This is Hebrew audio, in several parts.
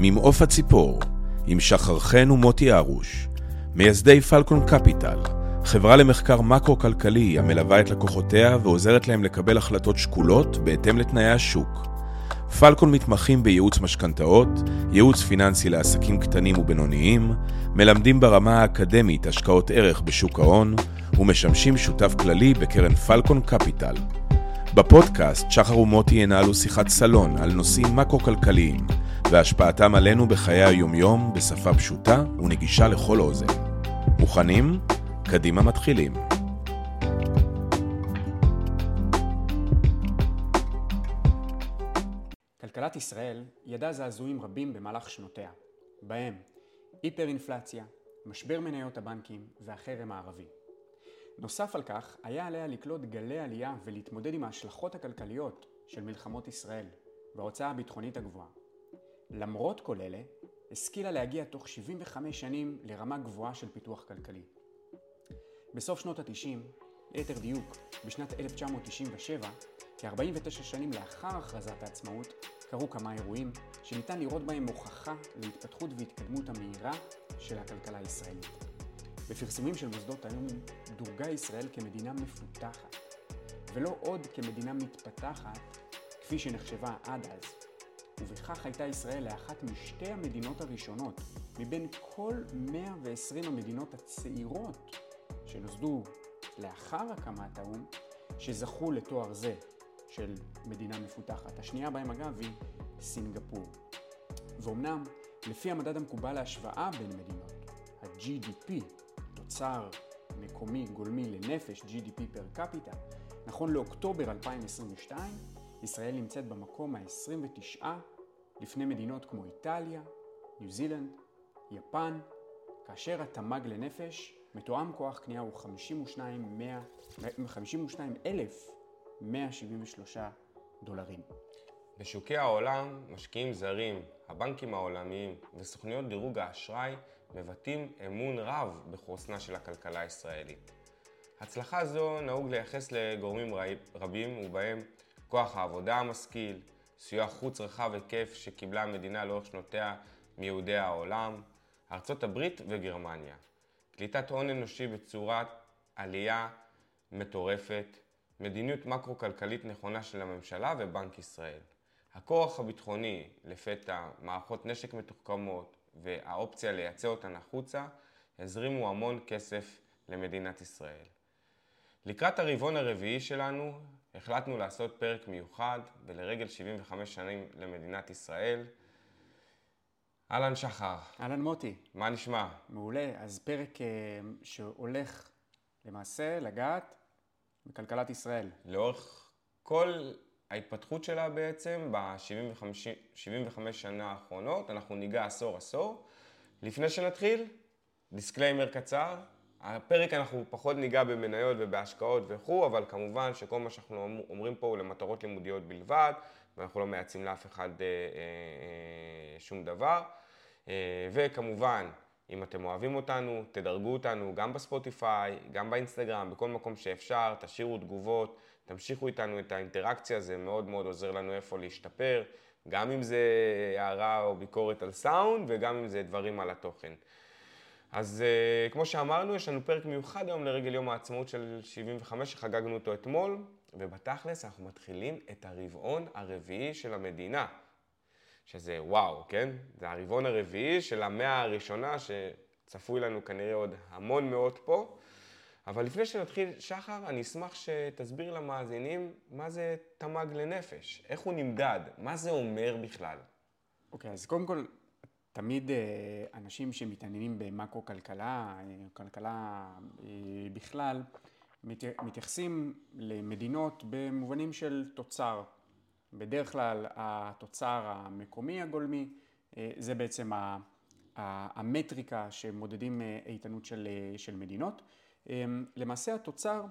ממעוף הציפור, עם שחר חן ומוטי ארוש, מייסדי פלקון קפיטל, חברה למחקר מקרו-כלכלי המלווה את לקוחותיה ועוזרת להם לקבל החלטות שקולות בהתאם לתנאי השוק. פלקון מתמחים בייעוץ משכנתאות, ייעוץ פיננסי לעסקים קטנים ובינוניים, מלמדים ברמה האקדמית השקעות ערך בשוק ההון, ומשמשים שותף כללי בקרן פלקון קפיטל. בפודקאסט שחר ומוטי ינהלו שיחת סלון על נושאים מקרו-כלכליים והשפעתם עלינו בחיי היומיום בשפה פשוטה ונגישה לכל אוזן. מוכנים? קדימה מתחילים. כלכלת ישראל ידעה זעזועים רבים במהלך שנותיה, בהם היפר-אינפלציה, משבר מניות הבנקים והחרם הערבי. נוסף על כך, היה עליה לקלוט גלי עלייה ולהתמודד עם ההשלכות הכלכליות של מלחמות ישראל וההוצאה הביטחונית הגבוהה. למרות כל אלה, השכילה להגיע תוך 75 שנים לרמה גבוהה של פיתוח כלכלי. בסוף שנות ה-90, ליתר דיוק, בשנת 1997, כ-49 שנים לאחר הכרזת העצמאות, קרו כמה אירועים שניתן לראות בהם הוכחה להתפתחות והתקדמות המהירה של הכלכלה הישראלית. בפרסומים של מוסדות האו"ם דורגה ישראל כמדינה מפותחת, ולא עוד כמדינה מתפתחת, כפי שנחשבה עד אז. ובכך הייתה ישראל לאחת משתי המדינות הראשונות מבין כל 120 המדינות הצעירות שנוסדו לאחר הקמת האו"ם, שזכו לתואר זה של מדינה מפותחת. השנייה בהם אגב היא סינגפור. ואומנם, לפי המדד המקובל להשוואה בין מדינות, ה-GDP, תוצר מקומי גולמי לנפש, GDP פר קפיטה, נכון לאוקטובר 2022, ישראל נמצאת במקום ה-29 לפני מדינות כמו איטליה, ניו זילנד, יפן, כאשר התמ"ג לנפש מתואם כוח קנייה הוא 52,173 דולרים. בשוקי העולם, משקיעים זרים, הבנקים העולמיים וסוכניות דירוג האשראי מבטאים אמון רב בחוסנה של הכלכלה הישראלית. הצלחה זו נהוג לייחס לגורמים רבים ובהם כוח העבודה המשכיל, סיוע חוץ רחב היקף שקיבלה המדינה לאורך שנותיה מיהודי העולם, ארצות הברית וגרמניה. קליטת הון אנושי בצורת עלייה מטורפת, מדיניות מקרו-כלכלית נכונה של הממשלה ובנק ישראל. הכורח הביטחוני, לפתע, מערכות נשק מתוחכמות והאופציה לייצא אותן החוצה, הזרימו המון כסף למדינת ישראל. לקראת הרבעון הרביעי שלנו, החלטנו לעשות פרק מיוחד ולרגל 75 שנים למדינת ישראל. אהלן שחר. אהלן מוטי. מה נשמע? מעולה. אז פרק uh, שהולך למעשה לגעת בכלכלת ישראל. לאורך כל ההתפתחות שלה בעצם ב-75 שנה האחרונות, אנחנו ניגע עשור עשור. לפני שנתחיל, דיסקליימר קצר, הפרק אנחנו פחות ניגע במניות ובהשקעות וכו', אבל כמובן שכל מה שאנחנו אומרים פה הוא למטרות לימודיות בלבד, ואנחנו לא מייעצים לאף אחד אה, אה, אה, שום דבר. אה, וכמובן, אם אתם אוהבים אותנו, תדרגו אותנו גם בספוטיפיי, גם באינסטגרם, בכל מקום שאפשר, תשאירו תגובות, תמשיכו איתנו את האינטראקציה, זה מאוד מאוד עוזר לנו איפה להשתפר, גם אם זה הערה או ביקורת על סאונד וגם אם זה דברים על התוכן. אז uh, כמו שאמרנו, יש לנו פרק מיוחד היום לרגל יום העצמאות של 75 שחגגנו אותו אתמול, ובתכלס אנחנו מתחילים את הרבעון הרביעי של המדינה, שזה וואו, כן? זה הרבעון הרביעי של המאה הראשונה שצפוי לנו כנראה עוד המון מאות פה. אבל לפני שנתחיל, שחר, אני אשמח שתסביר למאזינים מה זה תמ"ג לנפש, איך הוא נמדד, מה זה אומר בכלל. אוקיי, okay, אז קודם כל, תמיד אה, אנשים שמתעניינים במקרו-כלכלה, אה, כלכלה אה, בכלל, מתייחסים למדינות במובנים של תוצר. בדרך כלל התוצר המקומי הגולמי זה בעצם המטריקה שמודדים איתנות של, של מדינות. למעשה התוצר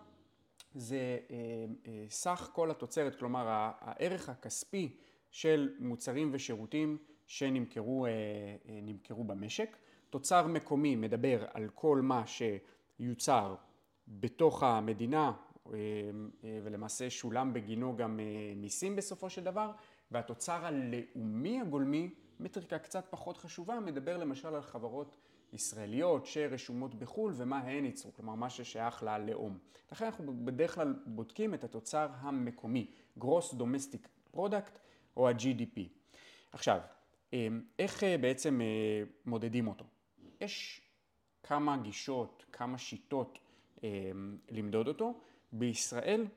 זה סך כל התוצרת, כלומר הערך הכספי של מוצרים ושירותים שנמכרו אה, במשק. תוצר מקומי מדבר על כל מה שיוצר בתוך המדינה אה, אה, ולמעשה שולם בגינו גם מיסים בסופו של דבר, והתוצר הלאומי הגולמי מטריקה קצת פחות חשובה מדבר למשל על חברות ישראליות שרשומות בחו"ל ומה הן ייצרו, כלומר מה ששייך ללאום. לכן אנחנו בדרך כלל בודקים את התוצר המקומי, Gross Domestic Product או ה-GDP. עכשיו, איך אה, בעצם אה, מודדים אותו? יש כמה גישות, כמה שיטות אמ, למדוד אותו. בישראל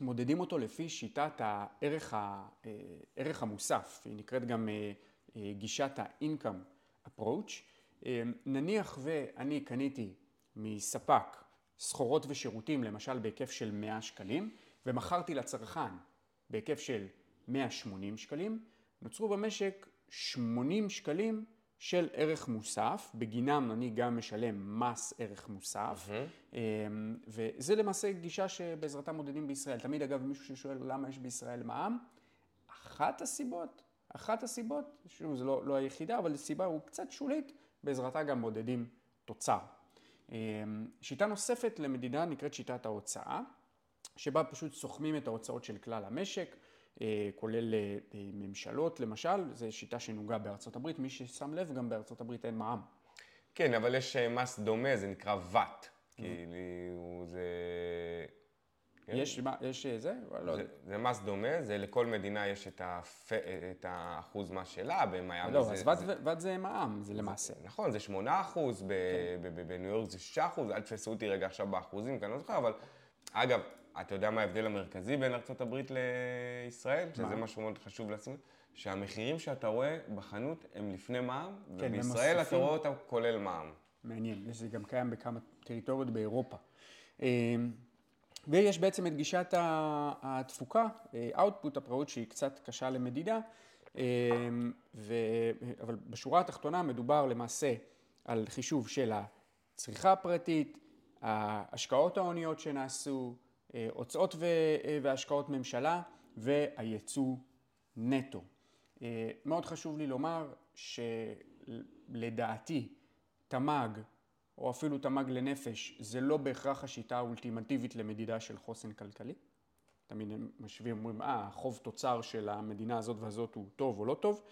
מודדים אותו לפי שיטת הערך אה, המוסף, היא נקראת גם גישת ה-income approach. אמ, נניח ואני קניתי מספק סחורות ושירותים, למשל בהיקף של 100 שקלים, ומכרתי לצרכן בהיקף של 180 שקלים, נוצרו במשק 80 שקלים של ערך מוסף, בגינם אני גם משלם מס ערך מוסף, mm-hmm. וזה למעשה גישה שבעזרתה מודדים בישראל. תמיד אגב מישהו ששואל למה יש בישראל מע"מ, אחת הסיבות, אחת הסיבות, שוב זה לא, לא היחידה, אבל סיבה הוא קצת שולית, בעזרתה גם מודדים תוצר. אמ, שיטה נוספת למדינה נקראת שיטת ההוצאה, שבה פשוט סוכמים את ההוצאות של כלל המשק. אה, כולל אה, ממשלות למשל, זו שיטה שנהוגה בארצות הברית, מי ששם לב גם בארצות הברית אין מע"מ. כן, אבל יש אה, מס דומה, זה נקרא VAT, כאילו זה... כן? יש, יש זה? לא זה, זה מס דומה, זה לכל מדינה יש את, הפ... את האחוז מס שלה, במיאמי לא, זה... אז VAT זה, זה מע"מ, זה למעשה. נכון, זה 8 אחוז, כן. בניו יורק זה 6 אחוז, אל תפסו אותי רגע עכשיו באחוזים, כי אני לא זוכר, אבל אגב, אתה יודע מה ההבדל המרכזי בין ארה"ב לישראל? מה? שזה משהו מאוד חשוב לשים. שהמחירים שאתה רואה בחנות הם לפני מע"מ, כן, ובישראל אתה רואה אותם כולל מע"מ. מעניין, זה גם קיים בכמה טריטוריות באירופה. אמ, ויש בעצם את גישת התפוקה, אה, output approach, שהיא קצת קשה למדידה, אמ, ו... אבל בשורה התחתונה מדובר למעשה על חישוב של הצריכה הפרטית, ההשקעות ההוניות שנעשו, הוצאות אה, והשקעות ממשלה והייצוא נטו. אה, מאוד חשוב לי לומר שלדעתי תמ"ג או אפילו תמ"ג לנפש זה לא בהכרח השיטה האולטימטיבית למדידה של חוסן כלכלי. תמיד הם משווים, אומרים, אה, החוב תוצר של המדינה הזאת והזאת הוא טוב או לא טוב.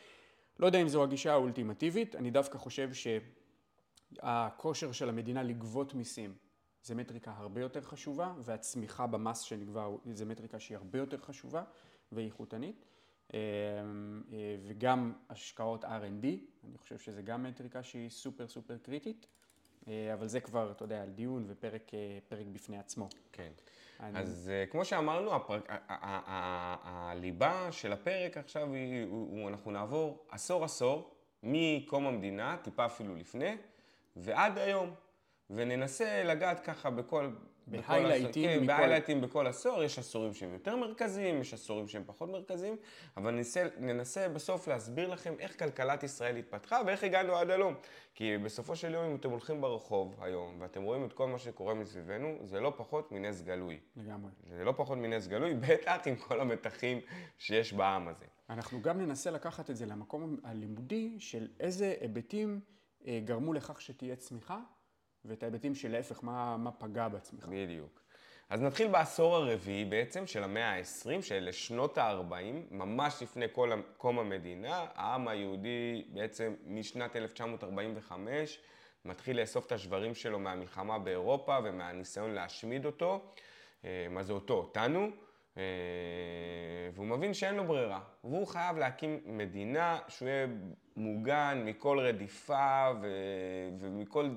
לא יודע אם זו הגישה האולטימטיבית, אני דווקא חושב שהכושר של המדינה לגבות מיסים זה מטריקה הרבה יותר חשובה, והצמיחה במס שנגבה זה מטריקה שהיא הרבה יותר חשובה ואיכותנית. אמ, אה, וגם השקעות R&D, אני חושב שזה גם מטריקה שהיא סופר סופר קריטית, אה, אבל זה כבר, אתה יודע, על דיון ופרק אה, בפני עצמו. כן. אני... אז כמו שאמרנו, הפרק, הליבה של הפרק עכשיו היא, אנחנו נעבור עשור עשור, מקום המדינה, טיפה אפילו לפני, ועד היום. וננסה לגעת ככה בכל... בהיילייטים. כן, בהיילייטים בכל עשור, יש עשורים שהם יותר מרכזיים, יש עשורים שהם פחות מרכזיים, אבל ננסה, ננסה בסוף להסביר לכם איך כלכלת ישראל התפתחה ואיך הגענו עד הלום. כי בסופו של יום, אם אתם הולכים ברחוב היום, ואתם רואים את כל מה שקורה מסביבנו, זה לא פחות מנס גלוי. לגמרי. זה לא פחות מנס גלוי, בטח עם כל המתחים שיש בעם הזה. אנחנו גם ננסה לקחת את זה למקום הלימודי של איזה היבטים אה, גרמו לכך שתהיה צמיחה. ואת ההיבטים של להפך, מה, מה פגע בעצמך. בדיוק. אז נתחיל בעשור הרביעי בעצם של המאה ה-20, שאלה שנות ה-40, ממש לפני כל קום המדינה. העם היהודי בעצם משנת 1945 מתחיל לאסוף את השברים שלו מהמלחמה באירופה ומהניסיון להשמיד אותו. אה, מה זה אותו? אותנו. אה, והוא מבין שאין לו ברירה, והוא חייב להקים מדינה שהוא יהיה מוגן מכל רדיפה ו... ומכל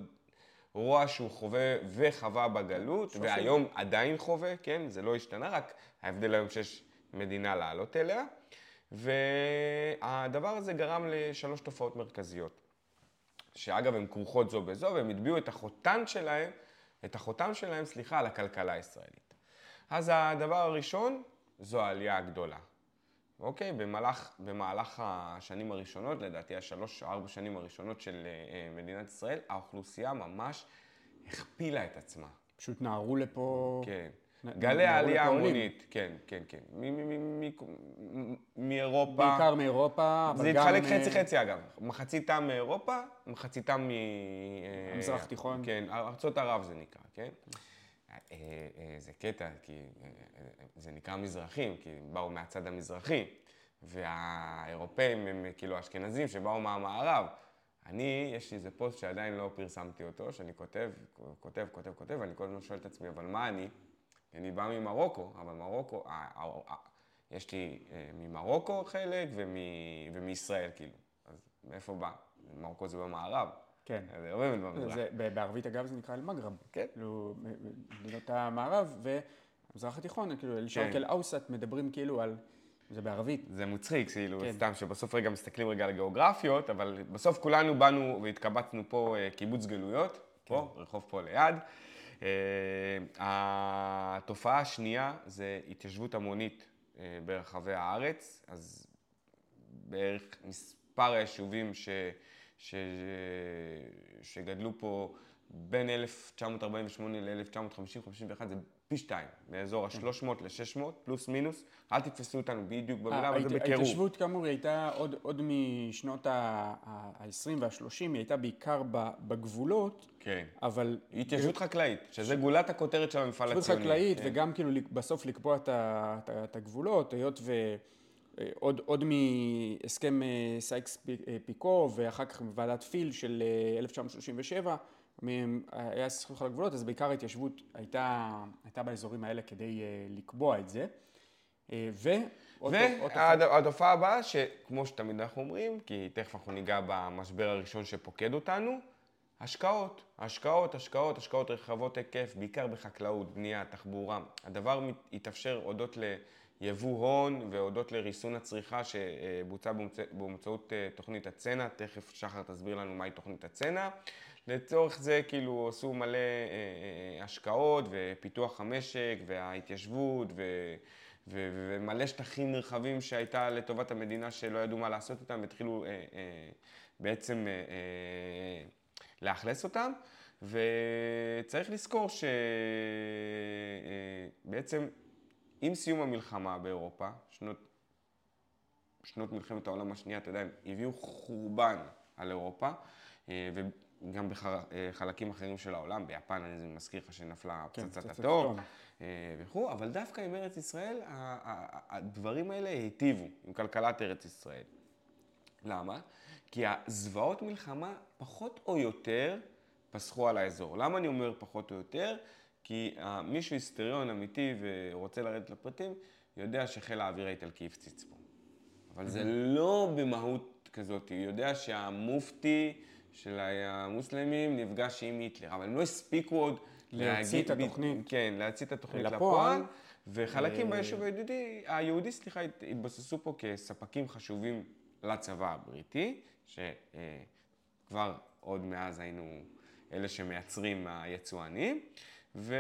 רוע שהוא חווה וחווה בגלות, והיום עדיין חווה, כן? זה לא השתנה, רק ההבדל היום שיש מדינה לעלות אליה. והדבר הזה גרם לשלוש תופעות מרכזיות, שאגב הן כרוכות זו בזו, והם הטביעו את החותן שלהם, את החותם שלהם, סליחה, על הכלכלה הישראלית. אז הדבר הראשון זו העלייה הגדולה. אוקיי? במהלך, במהלך השנים הראשונות, לדעתי השלוש, ארבע שנים הראשונות של אה, מדינת ישראל, האוכלוסייה ממש הכפילה את עצמה. פשוט נהרו לפה... כן. גלי העלייה המונית, כן, כן, כן. מאירופה. בעיקר מאירופה, אבל גם... זה התחלק חצי-חצי אגב. מחציתם מאירופה, מחציתם מ... המזרח תיכון. כן, ארצות ערב זה נקרא, כן? אה, אה, זה קטע, כי אה, זה נקרא מזרחים, כי באו מהצד המזרחי, והאירופאים הם כאילו אשכנזים שבאו מהמערב. אני, יש לי איזה פוסט שעדיין לא פרסמתי אותו, שאני כותב, כותב, כותב, כותב, ואני כל הזמן שואל את עצמי, אבל מה אני? אני בא ממרוקו, אבל מרוקו, אה, אה, אה, יש לי ממרוקו חלק ומישראל, כאילו. אז מאיפה בא? מרוקו זה במערב. כן. זה לא באמת במזרח. בערבית אגב זה נקרא אל-מגרב. כן. כאילו, מדינות המערב, והמזרח התיכון, כאילו, אל-שרק כן. אל-אוסט מדברים כאילו על... זה בערבית. זה מצחיק, כאילו, כן. סתם שבסוף רגע מסתכלים רגע על הגיאוגרפיות, אבל בסוף כולנו באנו והתקבצנו פה אה, קיבוץ גלויות, כן. פה, רחוב פה ליד. Uh, התופעה השנייה זה התיישבות המונית uh, ברחבי הארץ, אז בערך מספר היישובים ש, ש, שגדלו פה בין 1948 ל-1950-51 זה פי שתיים, מאזור ה-300 ל-600, פלוס מינוס. אל תתפסו אותנו בדיוק במילה, אבל זה בקירוב. ההתיישבות כאמור הייתה עוד, עוד משנות ה-20 וה-30, היא הייתה בעיקר בגבולות, כן. אבל... התיישבות חקלאית, שזה גולת הכותרת של המפעל הציוני. התיישבות חקלאית, כן. וגם כאילו בסוף לקבוע את הגבולות, היות ו... עוד, עוד מהסכם אה, סייקס אה, פיקו ואחר כך ועדת פיל של 1937, אה, היה סכסוך על הגבולות, אז בעיקר ההתיישבות הייתה, הייתה באזורים האלה כדי לקבוע את זה. והתופעה הבאה, שכמו שתמיד אנחנו אומרים, כי תכף אנחנו ניגע במשבר הראשון שפוקד אותנו, השקעות, השקעות, השקעות, השקעות רחבות היקף, בעיקר בחקלאות, בנייה, תחבורה. הדבר יתאפשר הודות ל... יבוא הון והודות לריסון הצריכה שבוצע באמצעות אה, תוכנית הצנע, תכף שחר תסביר לנו מהי תוכנית הצנע. לצורך זה כאילו עשו מלא אה, אה, השקעות ופיתוח המשק וההתיישבות ו... ומלא שטחים נרחבים שהייתה לטובת המדינה שלא ידעו מה לעשות איתם והתחילו בעצם לאכלס אותם. וצריך לזכור שבעצם עם סיום המלחמה באירופה, שנות, שנות מלחמת העולם השנייה, אתה יודע, הם הביאו חורבן על אירופה, אה, וגם בחלקים אחרים של העולם, ביפן אני מזכיר לך שנפלה כן, פצצת אטום אה, וכו', אבל דווקא עם ארץ ישראל, הדברים האלה היטיבו עם כלכלת ארץ ישראל. למה? כי הזוועות מלחמה פחות או יותר פסחו על האזור. למה אני אומר פחות או יותר? כי מישהו היסטריון אמיתי ורוצה לרדת לפרטים, יודע שחיל האוויר האיטלקי הפציץ פה. אבל זה לא במהות כזאת, הוא יודע שהמופתי של המוסלמים נפגש עם היטלר, אבל הם לא הספיקו עוד להוציא את התוכנית. כן, להוציא את התוכנית לפועל. וחלקים אה, ביישוב היהודי, היהודי, סליחה, התבססו פה כספקים חשובים לצבא הבריטי, שכבר עוד מאז היינו אלה שמייצרים היצואנים. ו...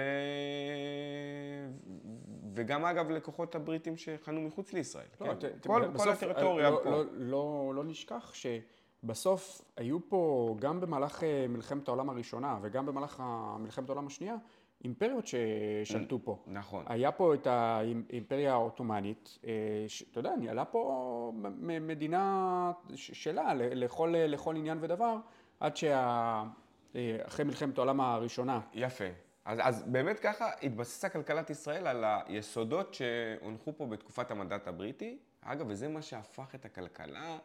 וגם אגב לכוחות הבריטים שחנו מחוץ לישראל. לא, כן? ת, כל, בסוף, כל הטריטוריה לא, פה. לא, לא, לא נשכח שבסוף היו פה, גם במהלך אה, מלחמת העולם הראשונה וגם במהלך מלחמת העולם השנייה, אימפריות ששלטו פה. נכון. היה פה את האימפריה העות'מאנית, אה, אתה יודע, ניהלה פה מדינה שלה לכל, לכל עניין ודבר, עד שה... אה, אחרי מלחמת העולם הראשונה. יפה. אז, אז באמת ככה התבססה כלכלת ישראל על היסודות שהונחו פה בתקופת המנדט הבריטי. אגב, וזה מה שהפך את הכלכלה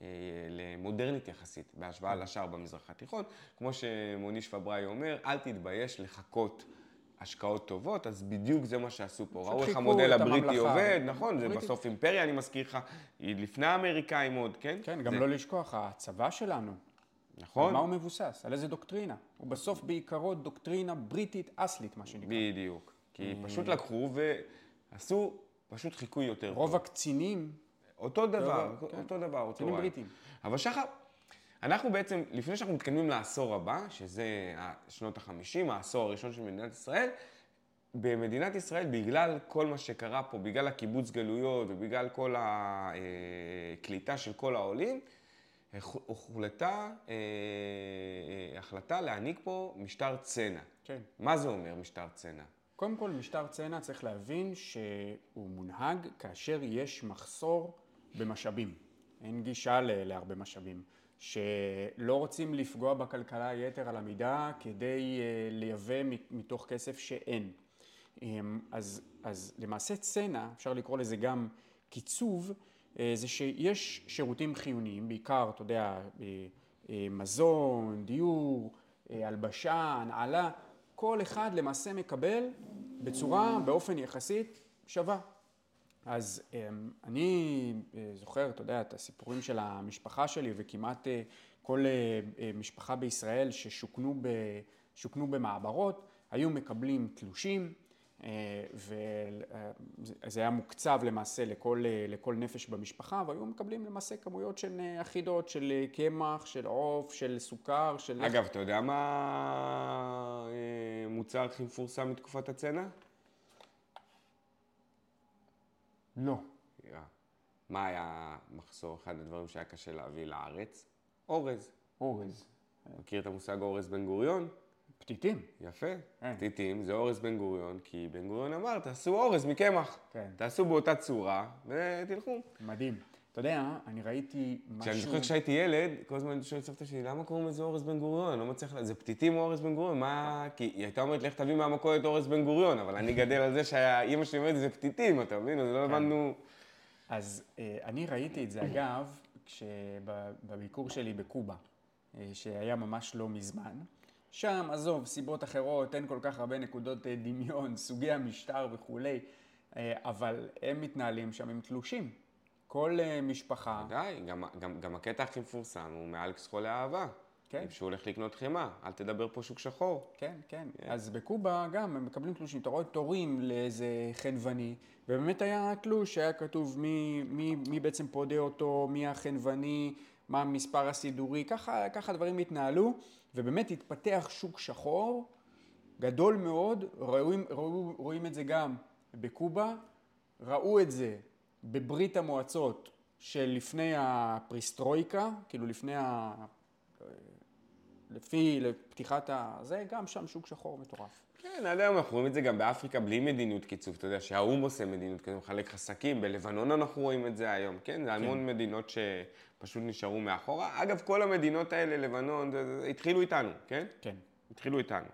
אה, למודרנית יחסית, בהשוואה mm. לשאר במזרח התיכון. כמו שמוניש פבראי אומר, אל תתבייש לחכות השקעות טובות, אז בדיוק זה מה שעשו פה. ראו איך המודל הבריטי עובד, נכון, זה בסוף אימפריה, אני מזכיר לך, היא לפני האמריקאים עוד, כן? כן, גם זה... לא לשכוח, הצבא שלנו, נכון. על מה הוא מבוסס? על איזה דוקטרינה? הוא בסוף בעיקרו דוקטרינה בריטית אסלית, מה שנקרא. בדיוק. כי אה, פשוט לקחו ועשו פשוט חיקוי יותר טוב. רוב הקצינים... אותו דבר, כן. אותו דבר, אותו קצינים בריטים. אבל שחר, אנחנו בעצם, לפני שאנחנו מתקדמים לעשור הבא, שזה שנות החמישים, העשור הראשון של מדינת ישראל, במדינת ישראל, בגלל כל מה שקרה פה, בגלל הקיבוץ גלויות ובגלל כל הקליטה אה, של כל העולים, הוחלטה אה, אה, החלטה להעניק פה משטר צנע. כן. מה זה אומר משטר צנע? קודם כל, משטר צנע צריך להבין שהוא מונהג כאשר יש מחסור במשאבים. אין גישה להרבה משאבים. שלא רוצים לפגוע בכלכלה יתר על המידה כדי אה, לייבא מתוך כסף שאין. אמ, אז, אז למעשה צנע, אפשר לקרוא לזה גם קיצוב, זה שיש שירותים חיוניים, בעיקר, אתה יודע, אה, אה, מזון, דיור, הלבשה, הנעלה, כל אחד למעשה מקבל בצורה, באופן יחסית, שווה. אז אני זוכר, אתה יודע, את הסיפורים של המשפחה שלי, וכמעט כל משפחה בישראל ששוכנו במעברות, היו מקבלים תלושים. אה, וזה היה מוקצב למעשה לכל, אה, לכל נפש במשפחה, והיו מקבלים למעשה כמויות של אה, אחידות, של קמח, של עוף, של סוכר, של... אגב, אתה יודע מה מוצר הכי מפורסם מתקופת הצנע? לא. מה היה מחסור, אחד הדברים שהיה קשה להביא לארץ? אורז. אורז. מכיר את המושג אורז בן גוריון? פתיתים. יפה, כן. פתיתים זה אורז בן גוריון, כי בן גוריון אמר, תעשו אורז מקמח. כן. תעשו באותה צורה ותלכו. מדהים. אתה יודע, אני ראיתי משהו... כשאני זוכר כשהייתי ילד, כל הזמן שואל סבתא שלי, למה קוראים לזה אורז בן גוריון? אני לא מצליח, זה פתיתים או אורז בן גוריון? מה... כי היא הייתה אומרת, לך תביא מהמכולת אורז בן גוריון, אבל אני גדל על זה שהאימא שלי אומרת, זה פתיתים, אתה מבין? אז לא כן. הבנו... אז אה, אני ראיתי את זה, אגב, בביקור שלי בקובה, אה, שהיה ממש לא מזמן. שם, עזוב, סיבות אחרות, אין כל כך הרבה נקודות אה, דמיון, סוגי המשטר וכולי, אה, אבל הם מתנהלים שם עם תלושים. כל אה, משפחה... ודאי, גם, גם, גם הקטע הכי מפורסם הוא מאלכס חולה אהבה. כן. שהוא הולך לקנות חמאה, אל תדבר פה שוק שחור. כן, כן. Yeah. אז בקובה גם הם מקבלים תלושים. אתה רואה תורים לאיזה חנווני, ובאמת היה תלוש, היה כתוב מי, מי, מי בעצם פודה אותו, מי החנווני, מה המספר הסידורי, ככה, ככה דברים התנהלו. ובאמת התפתח שוק שחור גדול מאוד, רואים, רואים, רואים את זה גם בקובה, ראו את זה בברית המועצות של לפני הפריסטרויקה, כאילו לפני ה... לפי פתיחת ה... זה גם שם שוק שחור מטורף. כן, עד היום אנחנו רואים את זה גם באפריקה בלי מדיניות קיצוב. אתה יודע שהאו"ם עושה מדיניות כזו, מחלק חסקים, בלבנון אנחנו רואים את זה היום, כן? זה המון כן. מדינות שפשוט נשארו מאחורה. אגב, כל המדינות האלה, לבנון, זה, זה, התחילו איתנו, כן? כן. התחילו איתנו.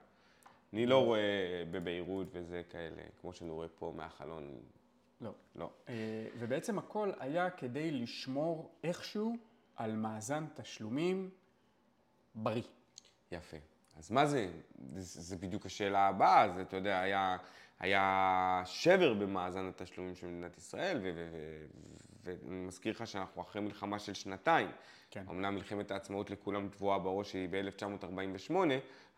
אני לא רואה בביירות וזה כאלה, כמו שאני רואה פה מהחלון. לא. לא. אה, ובעצם הכל היה כדי לשמור איכשהו על מאזן תשלומים בריא. יפה. אז מה זה? זה, זה בדיוק השאלה הבאה, זה, אתה יודע, היה, היה שבר במאזן התשלומים של מדינת ישראל, ואני מזכיר לך שאנחנו אחרי מלחמה של שנתיים. כן. אמנם מלחמת העצמאות לכולם טבועה בראש היא ב-1948,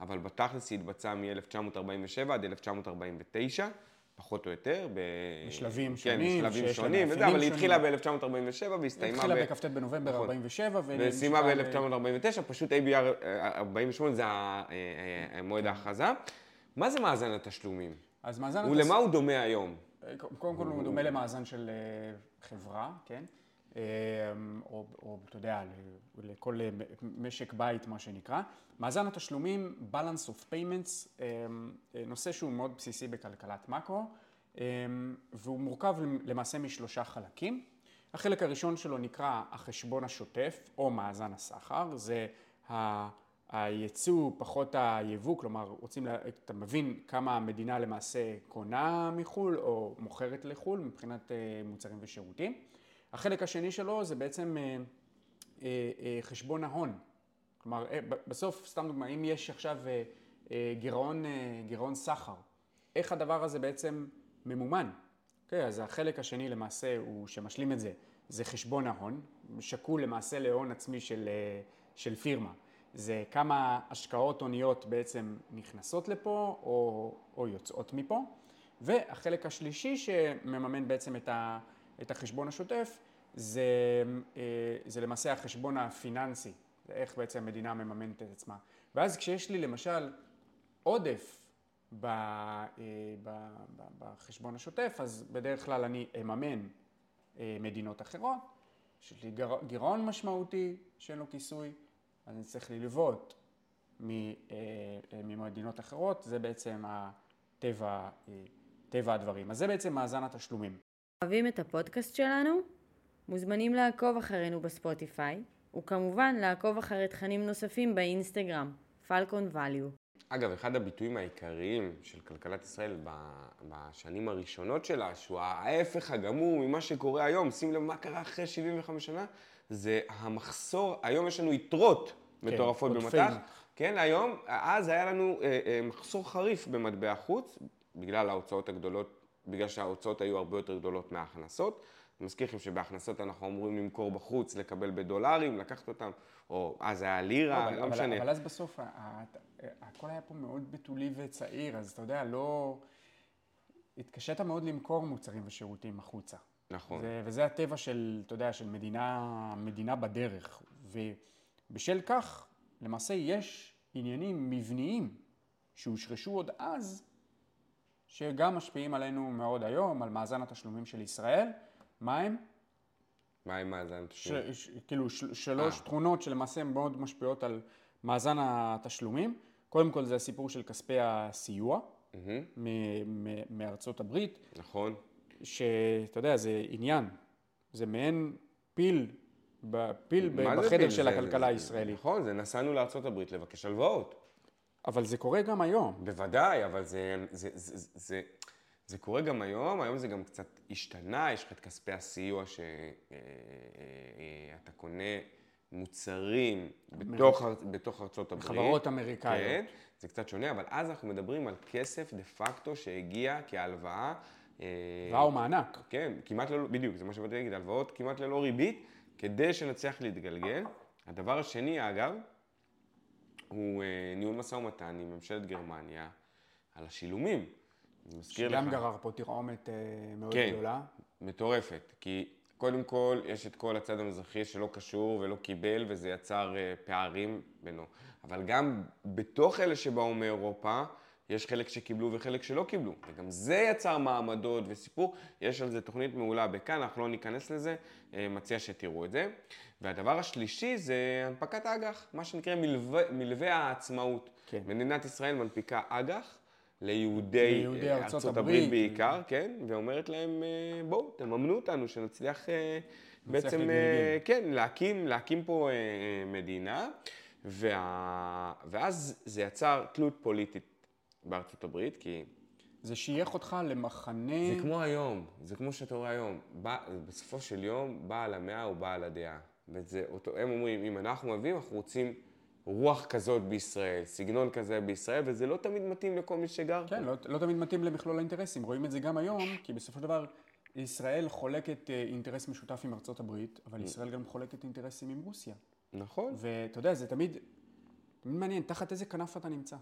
אבל בתכלס היא התבצעה מ-1947 עד 1949. פחות או יותר. בשלבים כן, שונים. כן, בשלבים שונים, וזה, אבל היא התחילה ב-1947 והסתיימה ב... התחילה בכ"ט בנובמבר נכון. 47. וסיימה ב-1949, פשוט ABR 48 זה המועד ההכרזה. מה זה מאזן התשלומים? אז מאזן... ולמה הוא דומה היום? קודם כל הוא דומה למאזן של אה, חברה, כן? אמ, או, או אתה יודע, לכל משק בית, מה שנקרא. מאזן התשלומים, balance of payments, אמ, נושא שהוא מאוד בסיסי בכלכלת מאקרו, אמ, והוא מורכב למעשה משלושה חלקים. החלק הראשון שלו נקרא החשבון השוטף, או מאזן הסחר, זה הייצוא פחות היבוא, כלומר רוצים, לה, אתה מבין כמה המדינה למעשה קונה מחו"ל או מוכרת לחו"ל מבחינת אה, מוצרים ושירותים. החלק השני שלו זה בעצם אה, אה, אה, חשבון ההון. כלומר, בסוף, סתם דוגמא, אם יש עכשיו גירעון, גירעון סחר, איך הדבר הזה בעצם ממומן? אוקיי, אז החלק השני למעשה הוא שמשלים את זה, זה חשבון ההון, שקול למעשה להון עצמי של, של פירמה. זה כמה השקעות הוניות בעצם נכנסות לפה או, או יוצאות מפה. והחלק השלישי שמממן בעצם את, ה, את החשבון השוטף, זה, אה, זה למעשה החשבון הפיננסי, זה איך בעצם המדינה מממנת את עצמה. ואז כשיש לי למשל עודף ב, אה, ב, ב, בחשבון השוטף, אז בדרך כלל אני אממן אה, מדינות אחרות, יש לי גירעון משמעותי שאין לו כיסוי, אז אני צריך ללוות ממדינות אחרות, זה בעצם הטבע, טבע הדברים. אז זה בעצם מאזן התשלומים. אוהבים את הפודקאסט שלנו? מוזמנים לעקוב אחרינו בספוטיפיי, וכמובן לעקוב אחרי תכנים נוספים באינסטגרם, פלקון ואליו. אגב, אחד הביטויים העיקריים של כלכלת ישראל בשנים הראשונות שלה, שהוא ההפך הגמור ממה שקורה היום, שים לב מה קרה אחרי 75 שנה, זה המחסור, היום יש לנו יתרות מטורפות עודפי במטח. מטח. כן, היום, אז היה לנו אה, אה, מחסור חריף במטבע חוץ, בגלל ההוצאות הגדולות, בגלל שההוצאות היו הרבה יותר גדולות מההכנסות. אני מזכיר לכם שבהכנסות אנחנו אמורים למכור בחוץ, לקבל בדולרים, לקחת אותם, או אז היה לירה, אבל, לא אבל, משנה. אבל אז בסוף, הכל היה פה מאוד בתולי וצעיר, אז אתה יודע, לא... התקשית מאוד למכור מוצרים ושירותים החוצה. נכון. זה, וזה הטבע של, אתה יודע, של מדינה, מדינה בדרך. ובשל כך, למעשה יש עניינים מבניים שהושרשו עוד אז, שגם משפיעים עלינו מאוד היום, על מאזן התשלומים של ישראל. מה הם? מה עם מאזן ש, תשלום? ש, כאילו של, שלוש אה. תכונות שלמעשה מאוד משפיעות על מאזן התשלומים. קודם כל זה הסיפור של כספי הסיוע מהמם, מ- מ- מארצות הברית, נכון. שאתה יודע, זה עניין, זה מעין פיל, ב- פיל ב- בחדר פיל? של זה- הכלכלה זה- הישראלית. נכון, זה נסענו לארה"ב לבקש הלוואות. אבל זה קורה גם היום. בוודאי, אבל זה, זה, זה, זה, זה, קורה גם היום, היום זה גם קצת השתנה, יש לך את כספי הסיוע שאתה קונה מוצרים בתוך, בתוך ארצות הברית. חברות אמריקאיות. כן, זה קצת שונה, אבל אז אנחנו מדברים על כסף דה פקטו שהגיע כהלוואה. אה, הלוואה או מענק. כן, כמעט ללא, בדיוק, זה מה שבאתי להגיד, הלוואות כמעט ללא ריבית, כדי שנצליח להתגלגל. הדבר השני, אגב, הוא אה, ניהול משא ומתן עם ממשלת גרמניה על השילומים. אני מזכיר לך. שגם גרר פה תרעומת אה, מאוד כן. גדולה. מטורפת, כי קודם כל יש את כל הצד המזרחי שלא קשור ולא קיבל וזה יצר אה, פערים בינו. אבל גם בתוך אלה שבאו מאירופה, יש חלק שקיבלו וחלק שלא קיבלו. וגם זה יצר מעמדות וסיפור. יש על זה תוכנית מעולה בכאן, אנחנו לא ניכנס לזה, אה, מציע שתראו את זה. והדבר השלישי זה הנפקת אג"ח, מה שנקרא מלווה, מלווה העצמאות. כן. מדינת ישראל מנפיקה אג"ח ליהודי, אה, ארצות הברית. בעיקר, כן, ואומרת להם, אה, בואו, תממנו אותנו, שנצליח אה, בעצם, להתגלגל. כן, להקים, להקים פה מדינה, וה... ואז זה יצר תלות פוליטית בארצות הברית, כי זה שייך אותך למחנה... זה כמו היום, זה כמו שאתה רואה היום, בא, בסופו של יום, בעל המאה הוא בעל הדעה. וזה אותו, הם אומרים, אם אנחנו מביאים, אנחנו רוצים רוח כזאת בישראל, סגנון כזה בישראל, וזה לא תמיד מתאים לכל מי שגר פה. כן, לא, לא תמיד מתאים למכלול האינטרסים. רואים את זה גם היום, כי בסופו של דבר ישראל חולקת אה, אינטרס משותף עם ארצות הברית, אבל ישראל גם חולקת אינטרסים עם רוסיה. נכון. ואתה יודע, זה תמיד, תמיד מעניין, תחת איזה כנף אתה נמצא.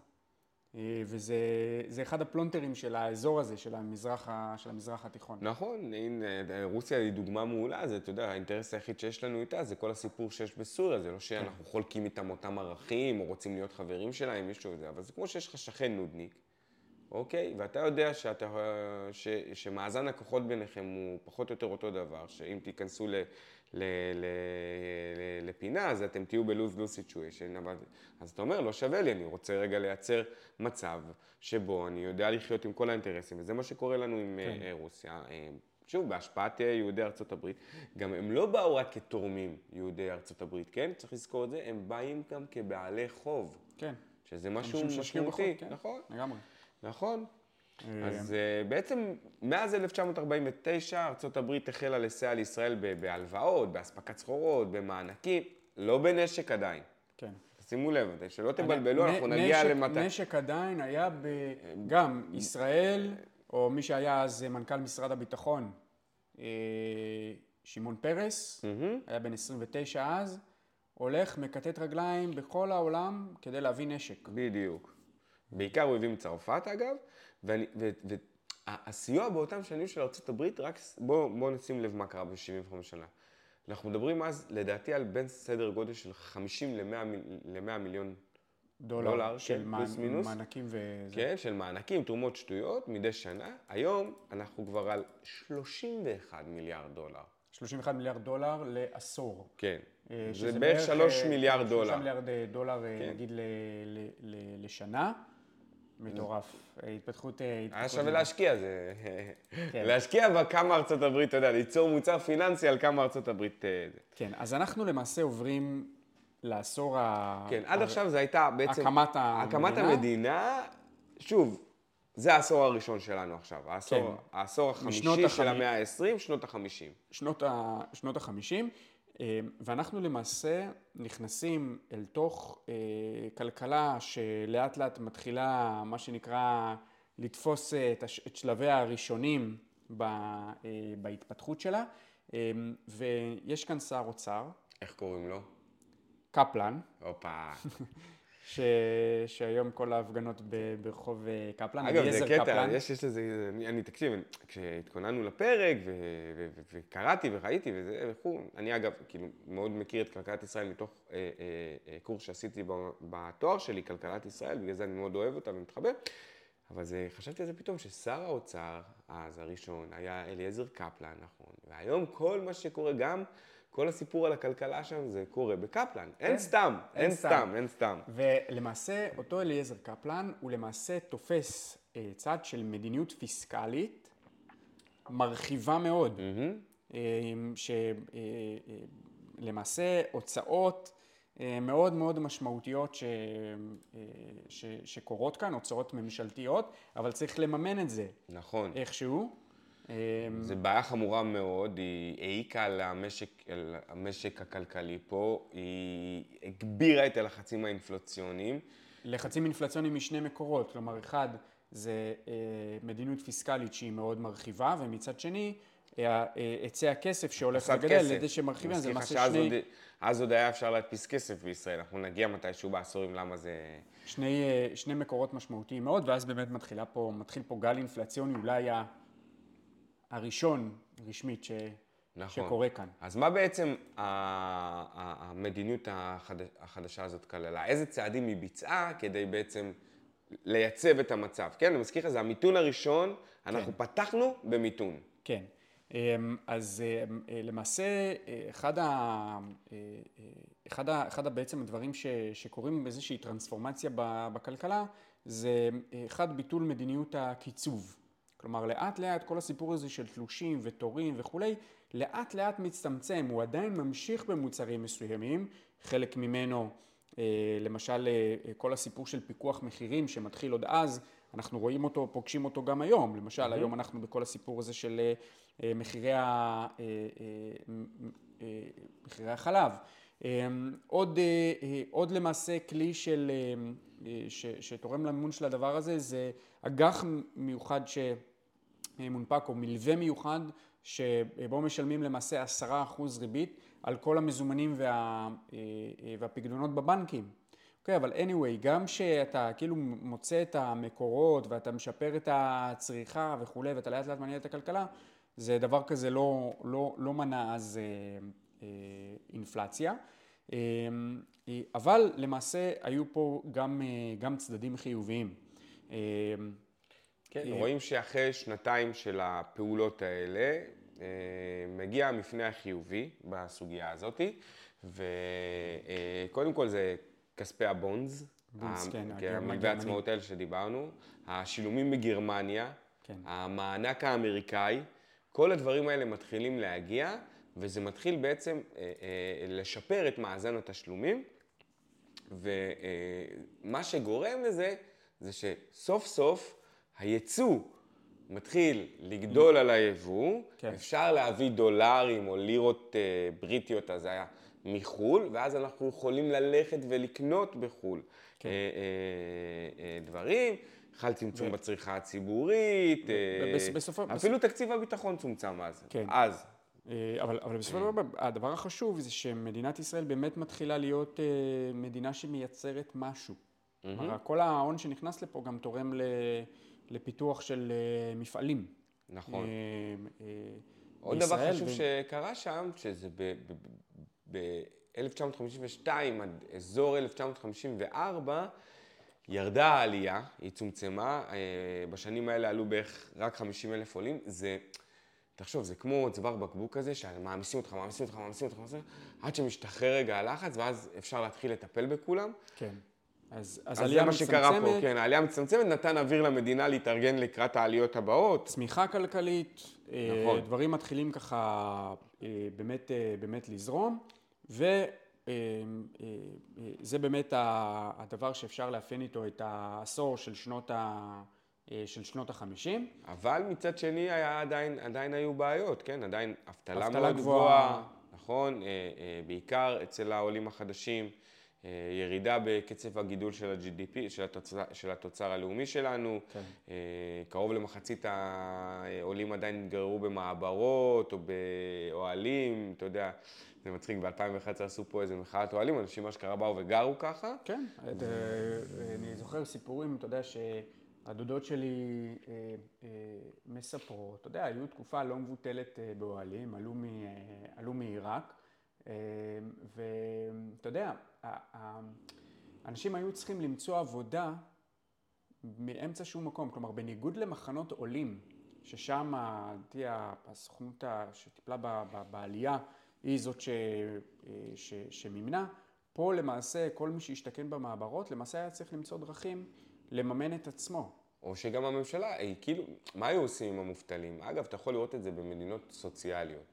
אה, וזה זה אחד הפלונטרים של האזור הזה, של המזרח, של המזרח התיכון. נכון, הנה, רוסיה היא דוגמה מעולה, זה, אתה יודע, האינטרס היחיד שיש לנו איתה זה כל הסיפור שיש בסוריה, זה לא שאנחנו חולקים איתם אותם ערכים, או רוצים להיות חברים שלהם, מישהו זה, אבל זה כמו שיש לך שכן נודניק, אוקיי? ואתה יודע שאתה, ש, שמאזן הכוחות ביניכם הוא פחות או יותר אותו דבר, שאם תיכנסו ל, ל, ל, ל, לפינה, אז אתם תהיו ב-lose-lose situation, אבל אז אתה אומר, לא שווה לי, אני רוצה רגע לייצר מצב שבו אני יודע לחיות עם כל האינטרסים, וזה מה שקורה לנו עם כן. רוסיה. אה, שוב, בהשפעת אה, יהודי ארצות הברית, גם הם לא באו רק כתורמים, יהודי ארצות הברית, כן? צריך לזכור את זה, הם באים גם כבעלי חוב, כן. שזה משהו משמעותי, כן. נכון? לגמרי. נכון. אה, אז uh, בעצם מאז 1949 ארה"ב החלה לסייע לישראל בהלוואות, באספקת סחורות, במענקים, לא בנשק עדיין. כן. שימו לב, שלא תבלבלו, אנחנו נגיע למטה. נשק עדיין היה ב... גם ישראל, או מי שהיה אז מנכ"ל משרד הביטחון, אה, שמעון פרס, היה בן 29 אז, הולך, מקטט רגליים בכל העולם כדי להביא נשק. בדיוק. בעיקר הוא הביא מצרפת אגב, והסיוע באותם שנים של ארה"ב, רק בואו בוא נשים לב מה קרה ב-75 שנה. אנחנו מדברים אז, לדעתי, על בין סדר גודל של 50 ל-100 מיליון דולר, דולר, של כן, מע- פלוס מינוס. מענקים וזה. כן, של מענקים, תרומות שטויות מדי שנה. היום אנחנו כבר על 31 מיליארד דולר. 31 מיליארד דולר לעשור. כן. אה, זה בערך 3 אה, מיליארד 3 דולר. מיליארד אה, דולר, כן. נגיד, ל- ל- ל- לשנה. מטורף. אה, התפתחות... אה, היה התפתחות שווה מדהימה. להשקיע, זה... כן. להשקיע בכמה ארצות הברית, אתה יודע, ליצור מוצר פיננסי על כמה ארצות הברית... אה. כן, אז אנחנו למעשה עוברים לעשור ה... כן, עד עכשיו זה הייתה בעצם... הקמת המדינה. הקמת המדינה, שוב, זה העשור הראשון שלנו עכשיו. העשור, כן. העשור החמישי של המאה ה-20, שנות החמישים. שנות, ה, שנות החמישים, אה, ואנחנו למעשה נכנסים אל תוך אה, כלכלה שלאט לאט מתחילה, מה שנקרא, לתפוס אה, את, שלביה הראשונים ב, אה, בהתפתחות שלה, אה, ויש כאן שר אוצר, איך קוראים לו? קפלן, הופה. ש, שהיום כל ההפגנות ב, ברחוב אה, קפלן, אגב, זה קטע, קפלן. יש, יש לזה, אני, אני תקשיב, כשהתכוננו לפרק ו, ו, ו, וקראתי וראיתי וזה וכו', אני אגב, כאילו, מאוד מכיר את כלכלת ישראל מתוך אה, אה, אה, קורס שעשיתי בתואר שלי, כלכלת ישראל, בגלל זה אני מאוד אוהב אותה ומתחבר, אבל זה, חשבתי על זה פתאום, ששר האוצר, אז הראשון, היה אליעזר קפלן, נכון, והיום כל מה שקורה, גם כל הסיפור על הכלכלה שם, זה קורה בקפלן, אין סתם, אין אין סתם. סתם, אין סתם. ולמעשה אותו אליעזר קפלן הוא למעשה תופס אה, צד של מדיניות פיסקלית מרחיבה מאוד, אה, שלמעשה הוצאות אה, מאוד מאוד משמעותיות ש, אה, ש, שקורות כאן, הוצאות ממשלתיות, אבל צריך לממן את זה נכון. איכשהו. אה, זו בעיה חמורה מאוד, היא העיקה על המשק, על המשק הכלכלי פה, היא הגבירה את הלחצים האינפלציוניים. לחצים אינפלציוניים משני מקורות, כלומר אחד זה אה, מדיניות פיסקלית שהיא מאוד מרחיבה, ומצד שני אה, אה, היצע הכסף שהולך וגדל, כסף. לידי שמרחיבים, זה למעשה שאז שני, עוד- אז עוד היה אפשר להדפיס כסף בישראל, אנחנו נגיע מתישהו בעשורים למה זה... שני, אה, שני מקורות משמעותיים מאוד, ואז באמת מתחילה פה, מתחיל פה גל אינפלציוני, אולי ה- הראשון רשמית ש, נכון. שקורה כאן. אז מה בעצם המדיניות החד... החדשה הזאת כללה? איזה צעדים היא ביצעה כדי בעצם לייצב את המצב? כן, אני מזכיר לך, זה המיתון הראשון, אנחנו כן. פתחנו במיתון. כן. אמ, אז אמ, אה, למעשה, אה, אחד, ה, אה, אחד, ה, אחד ה, בעצם הדברים ש, שקורים באיזושהי טרנספורמציה בכלכלה, זה אחד, ביטול מדיניות הקיצוב. כלומר, לאט לאט כל הסיפור הזה של תלושים ותורים וכולי, לאט לאט מצטמצם, הוא עדיין ממשיך במוצרים מסוימים, חלק ממנו, אה, למשל, אה, כל הסיפור של פיקוח מחירים שמתחיל עוד אז, אנחנו רואים אותו, פוגשים אותו גם היום. למשל, היום אנחנו בכל הסיפור הזה של אה, אה, מחירי, ה, אה, אה, אה, מחירי החלב. אה, עוד, אה, אה, עוד למעשה כלי של, אה, אה, ש, שתורם למימון של הדבר הזה זה אג"ח מיוחד שמונפק או מלווה מיוחד שבו משלמים למעשה עשרה אחוז ריבית על כל המזומנים וה, אה, אה, והפקדונות בבנקים. אוקיי, אבל anyway, גם שאתה כאילו מוצא את המקורות ואתה משפר את הצריכה וכולי ואתה לאט לאט מניע את הכלכלה, זה דבר כזה לא, לא, לא מנע אז אה, אה, אינפלציה. אה, אה, אבל למעשה היו פה גם, אה, גם צדדים חיוביים. אה, כן, אה, רואים שאחרי שנתיים של הפעולות האלה, אה, מגיע המפנה החיובי בסוגיה הזאת, וקודם כל זה כספי הבונדס, בונדס, כן, כן. המלווה עצמאות האלה שדיברנו, השילומים מגרמניה, כן. המענק האמריקאי, כל הדברים האלה מתחילים להגיע, וזה מתחיל בעצם אה, אה, לשפר את מאזן התשלומים, ומה שגורם לזה, זה שסוף סוף היצוא מתחיל לגדול על היבוא, כן. אפשר להביא דולרים או לירות אה, בריטיות, אז זה היה מחו"ל, ואז אנחנו יכולים ללכת ולקנות בחו"ל כן. אה, אה, אה, דברים, חל צמצום ו- בצריכה הציבורית, אה, בסופו- אפילו תקציב הביטחון צומצם אז. כן. אז. אה, אבל, אבל בסופו של דבר, הדבר החשוב זה שמדינת ישראל באמת מתחילה להיות אה, מדינה שמייצרת משהו. כלומר, כל ההון שנכנס לפה גם תורם ל, לפיתוח של אה, מפעלים. נכון. אה, אה, עוד דבר חשוב ו- שקרה שם, שזה ב-1952 עד אזור 1954, ירדה העלייה, היא צומצמה, בשנים האלה עלו בערך רק 50 אלף עולים, זה, תחשוב, זה כמו צוואר בקבוק כזה, שמעמיסים אותך, מעמיסים אותך, מעמיסים אותך, מעמיסים אותך, עד שמשתחרר רגע הלחץ, ואז אפשר להתחיל לטפל בכולם. כן. אז, אז אז זה עלייה מה שקרה פה, כן, העלייה מצטמצמת נתן אוויר למדינה להתארגן לקראת העליות הבאות. צמיחה כלכלית, אה, נכון. דברים מתחילים ככה אה, באמת, אה, באמת לזרום, זה באמת הדבר שאפשר לאפיין איתו את העשור של שנות, ה- של שנות החמישים. אבל מצד שני היה עדיין, עדיין היו בעיות, כן? עדיין אבטלה, מאוד גבוהה. נכון? בעיקר אצל העולים החדשים, ירידה בקצב הגידול של ה-GDP, של התוצר, של התוצר הלאומי שלנו. כן. אה, קרוב למחצית העולים עדיין התגוררו במעברות או באוהלים, אתה יודע, זה מצחיק, ב-2011 עשו פה איזה מחאת אוהלים, אנשים אשכרה באו וגרו ככה. כן, את, אה, אני זוכר סיפורים, אתה יודע, שהדודות שלי אה, אה, מספרות, אתה יודע, היו תקופה לא מבוטלת אה, באוהלים, עלו, מ, אה, עלו מעיראק, אה, ואתה יודע, אנשים היו צריכים למצוא עבודה מאמצע שום מקום, כלומר, בניגוד למחנות עולים, ששם, הסוכנות שטיפלה בעלייה היא זאת ש, אה, ש, שמימנה, פה למעשה כל מי שהשתכן במעברות, למעשה היה צריך למצוא דרכים לממן את עצמו. או שגם הממשלה, היא כאילו, מה היו עושים עם המובטלים? אגב, אתה יכול לראות את זה במדינות סוציאליות.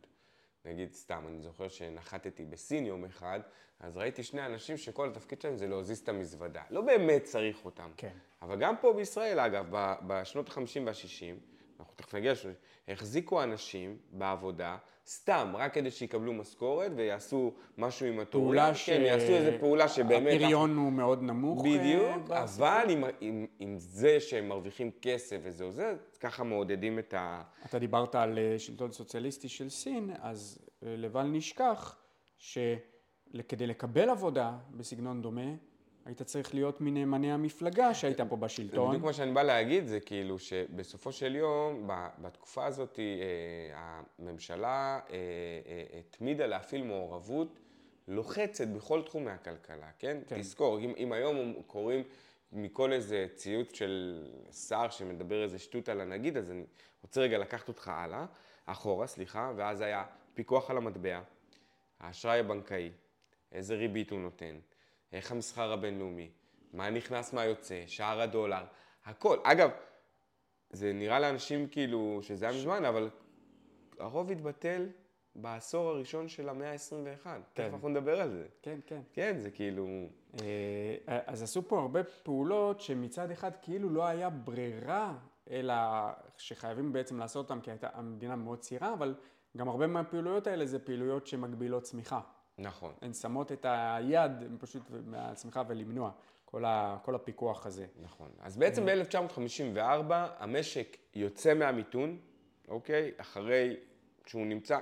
נגיד, סתם, אני זוכר שנחתתי בסין יום אחד, אז ראיתי שני אנשים שכל התפקיד שלהם זה להזיז את המזוודה. לא באמת צריך אותם. כן. אבל גם פה בישראל, אגב, בשנות ה-50 וה-60, אנחנו תכף נגיע, לש- החזיקו אנשים בעבודה, סתם, רק כדי שיקבלו משכורת ויעשו משהו עם התעודה. פעולה ש... כן, יעשו איזה פעולה שבאמת... הפריון הוא מאוד נמוך. אה, בדיוק, בסיפור. אבל עם, עם, עם זה שהם מרוויחים כסף וזה או זה, ככה מעודדים את ה... אתה דיברת על אה, שלטון סוציאליסטי של סין, אז אה, לבל נשכח שכדי לקבל עבודה בסגנון דומה, היית צריך להיות מנאמני המפלגה שהייתה פה זה בשלטון. בדיוק מה שאני בא להגיד, זה כאילו שבסופו של יום, בתקופה הזאת, אה, הממשלה אה, אה, התמידה להפעיל מעורבות לוחצת בכל תחומי הכלכלה, כן? כן. כן. תזכור, אם, אם היום קוראים מכל איזה ציוץ של שר שמדבר איזה שטות על הנגיד, אז אני רוצה רגע לקחת אותך הלאה, אחורה, סליחה, ואז היה פיקוח על המטבע, האשראי הבנקאי, איזה ריבית הוא נותן, איך המסחר הבינלאומי, מה נכנס, מה יוצא, שער הדולר, הכל. אגב, זה נראה לאנשים כאילו שזה היה מזמן, אבל הרוב התבטל בעשור הראשון של המאה ה-21. כן. תכף אנחנו נדבר על זה. כן, כן. כן, זה כאילו... אה, אז עשו פה הרבה פעולות שמצד אחד כאילו לא היה ברירה, אלא שחייבים בעצם לעשות אותן כי הייתה המדינה מאוד צעירה, אבל גם הרבה מהפעילויות האלה זה פעילויות שמגבילות צמיחה. נכון. הן שמות את היד פשוט מהצמיחה ולמנוע כל, ה, כל הפיקוח הזה. נכון. אז בעצם ב-1954 המשק יוצא מהמיתון, אוקיי? אחרי שהוא נמצא...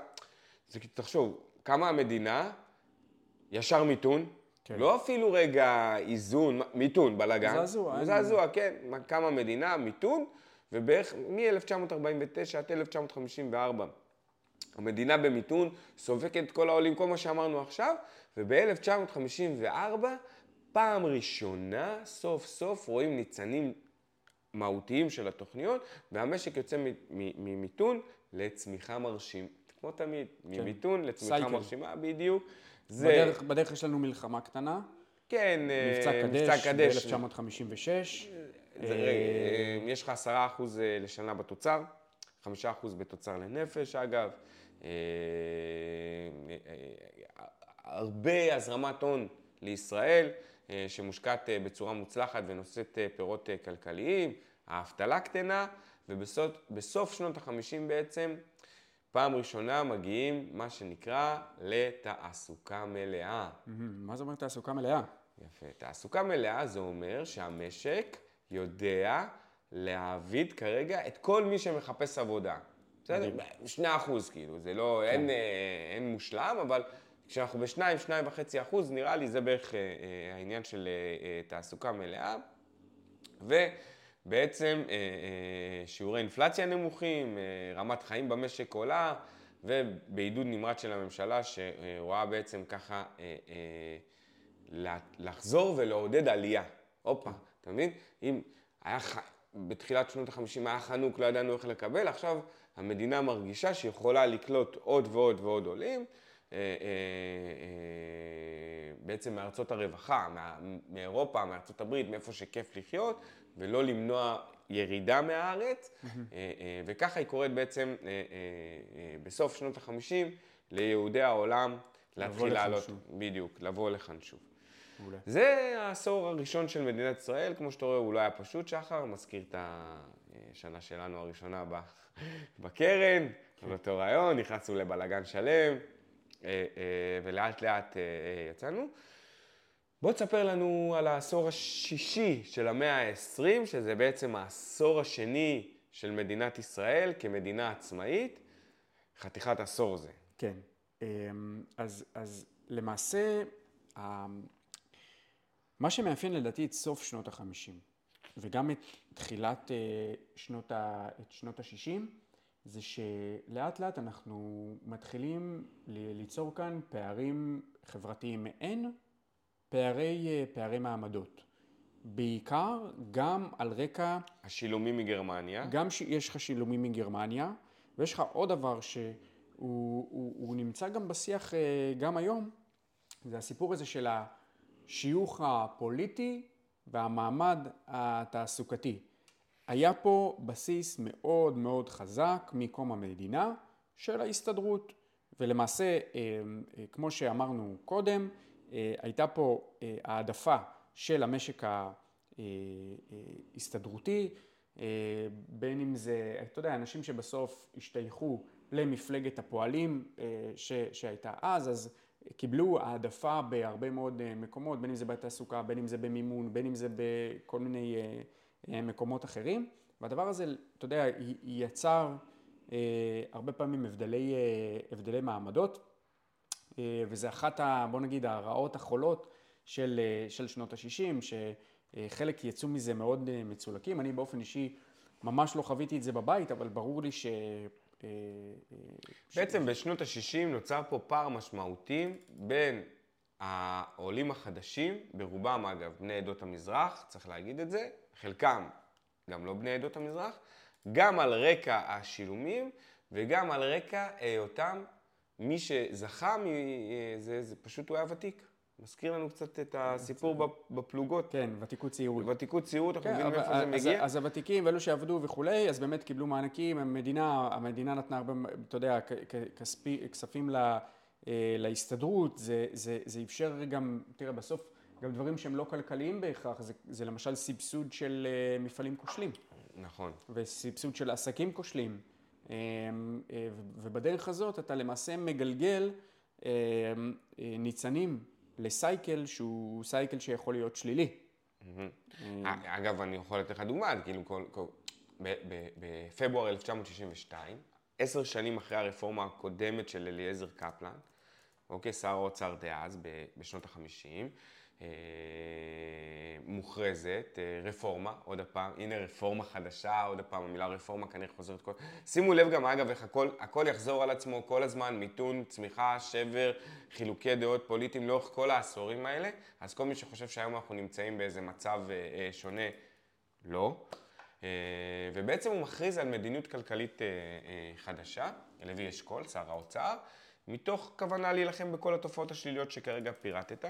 זה תחשוב, כמה המדינה, ישר מיתון, כן. לא אפילו רגע איזון, מיתון, בלאגן. זעזוע, זעזוע, כן. קמה מדינה, מיתון, ובערך מ-1949 עד 1954 המדינה במיתון, סופקת את כל העולים, כל מה שאמרנו עכשיו, וב-1954, פעם ראשונה, סוף סוף רואים ניצנים מהותיים של התוכניות, והמשק יוצא ממיתון לצמיחה מרשים. כמו תמיד, ממיתון לצמיחה סייקל. מרשימה, בדיוק. זה, בדרך, בדרך יש לנו מלחמה קטנה, כן, אה, מבצע קדש קדש. ב-1956. זה, אה, יש לך עשרה אחוז אה, לשנה בתוצר, חמישה אחוז בתוצר לנפש אגב, אה, אה, אה, הרבה הזרמת הון לישראל אה, שמושקעת אה, בצורה מוצלחת ונושאת אה, פירות אה, כלכליים, האבטלה קטנה, ובסוף בסוף שנות החמישים בעצם, פעם ראשונה מגיעים מה שנקרא לתעסוקה מלאה. מה זה אומר תעסוקה מלאה? יפה. תעסוקה מלאה זה אומר שהמשק יודע להעביד כרגע את כל מי שמחפש עבודה. בסדר? שני אחוז כאילו, זה לא, אין, אה, אין מושלם, אבל כשאנחנו בשניים, שניים וחצי אחוז, נראה לי זה בערך אה, אה, העניין של אה, אה, תעסוקה מלאה. ובעצם אה, אה, שיעורי אינפלציה נמוכים, אה, רמת חיים במשק עולה, ובעידוד נמרץ של הממשלה שרואה בעצם ככה לחזור ולעודד עלייה. הופה, אתה מבין? אם היה ח... בתחילת שנות ה-50 היה חנוק, לא ידענו איך לקבל, עכשיו המדינה מרגישה שהיא יכולה לקלוט עוד ועוד ועוד עולים, אה, אה, אה, בעצם מארצות הרווחה, מאירופה, מארצות הברית, מאיפה שכיף לחיות, ולא למנוע ירידה מהארץ, וככה היא קוראת בעצם בסוף שנות ה-50 ליהודי העולם להתחיל לעלות. בדיוק, לבוא לכאן שוב. מעולה. זה העשור הראשון של מדינת ישראל, כמו שאתה רואה, הוא לא היה פשוט, שחר, מזכיר את השנה שלנו הראשונה ב- בקרן, על אותו רעיון, נכנסנו לבלגן שלם, אה, אה, ולאט לאט אה, יצאנו. בוא תספר לנו על העשור השישי של המאה ה-20, שזה בעצם העשור השני של מדינת ישראל כמדינה עצמאית. חתיכת עשור זה. כן. אמ, אז, אז למעשה, מה שמאפיין לדעתי את סוף שנות החמישים, וגם את תחילת אה, שנות, ה, את שנות השישים, זה שלאט לאט אנחנו מתחילים ליצור כאן פערים חברתיים מעין פערי, אה, פערי מעמדות. בעיקר גם על רקע השילומים מגרמניה. גם שיש לך שילומים מגרמניה, ויש לך עוד דבר שהוא הוא, הוא נמצא גם בשיח אה, גם היום, זה הסיפור הזה של השיוך הפוליטי והמעמד התעסוקתי. היה פה בסיס מאוד מאוד חזק מקום המדינה של ההסתדרות, ולמעשה, אה, אה, כמו שאמרנו קודם, אה, הייתה פה העדפה של המשק ההסתדרותי, בין אם זה, אתה יודע, אנשים שבסוף השתייכו למפלגת הפועלים ש, שהייתה אז, אז קיבלו העדפה בהרבה מאוד אה, מקומות, בין אם זה בתעסוקה, בין אם זה במימון, בין אם זה בכל מיני אה, אה, מקומות אחרים. והדבר הזה, אתה יודע, יצר הרבה פעמים הבדלי, הבדלי מעמדות, וזה אחת, ה, בוא נגיד, הרעות החולות של, של שנות ה-60, שחלק יצאו מזה מאוד מצולקים. אני באופן אישי ממש לא חוויתי את זה בבית, אבל ברור לי ש... אה, אה, בעצם בשנות ה-60 נוצר פה פער משמעותי בין העולים החדשים, ברובם אגב בני עדות המזרח, צריך להגיד את זה, חלקם גם לא בני עדות המזרח, גם על רקע השילומים וגם על רקע היותם מי שזכה, מ- זה, זה פשוט הוא היה ותיק. מזכיר לנו קצת את הסיפור בפ- בפלוגות. כן, ותיקות צעירות. ותיקות צעירות, אנחנו כן, מבינים מאיפה זה מגיע. אז הוותיקים ואלו שעבדו וכולי, אז באמת קיבלו מענקים, המדינה, המדינה נתנה הרבה, אתה יודע, כספים אה, להסתדרות, זה, זה, זה אפשר גם, תראה, בסוף גם דברים שהם לא כלכליים בהכרח, זה, זה למשל סבסוד של אה, מפעלים כושלים, נכון. וסבסוד של עסקים כושלים. אה, אה, ובדרך הזאת אתה למעשה מגלגל אה, אה, ניצנים לסייקל שהוא סייקל שיכול להיות שלילי. אה, אגב, אני יכול לתת לך דוגמא, כאילו, בפברואר 1962, עשר שנים אחרי הרפורמה הקודמת של אליעזר קפלן, אוקיי, שר האוצר דאז, בשנות ה-50, אה, מוכרזת אה, רפורמה, עוד הפעם, הנה רפורמה חדשה, עוד הפעם, המילה רפורמה כנראה חוזרת כל... שימו לב גם, אגב, איך הכל, הכל יחזור על עצמו כל הזמן, מיתון, צמיחה, שבר, חילוקי דעות פוליטיים לאורך כל העשורים האלה, אז כל מי שחושב שהיום אנחנו נמצאים באיזה מצב אה, אה, שונה, לא. אה, ובעצם הוא מכריז על מדיניות כלכלית אה, אה, חדשה, לוי אשכול, שר האוצר, מתוך כוונה להילחם בכל התופעות השליליות שכרגע פירטת.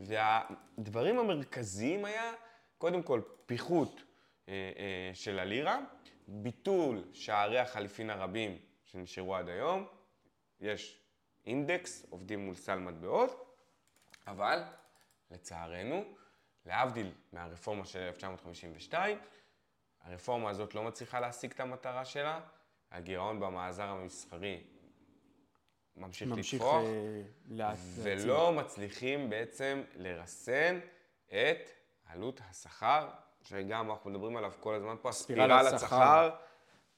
והדברים המרכזיים היה, קודם כל, פיחות אה, אה, של הלירה, ביטול שערי החליפין הרבים שנשארו עד היום, יש אינדקס, עובדים מול סל מטבעות, אבל לצערנו, להבדיל מהרפורמה של 1952, הרפורמה הזאת לא מצליחה להשיג את המטרה שלה, הגירעון במאזר המסחרי ממשיך, ממשיך לפרוח, אה. ולא מצליחים בעצם לרסן את עלות השכר, שגם אנחנו מדברים עליו כל הזמן פה, ספירלת הספירלת שכר. השכר,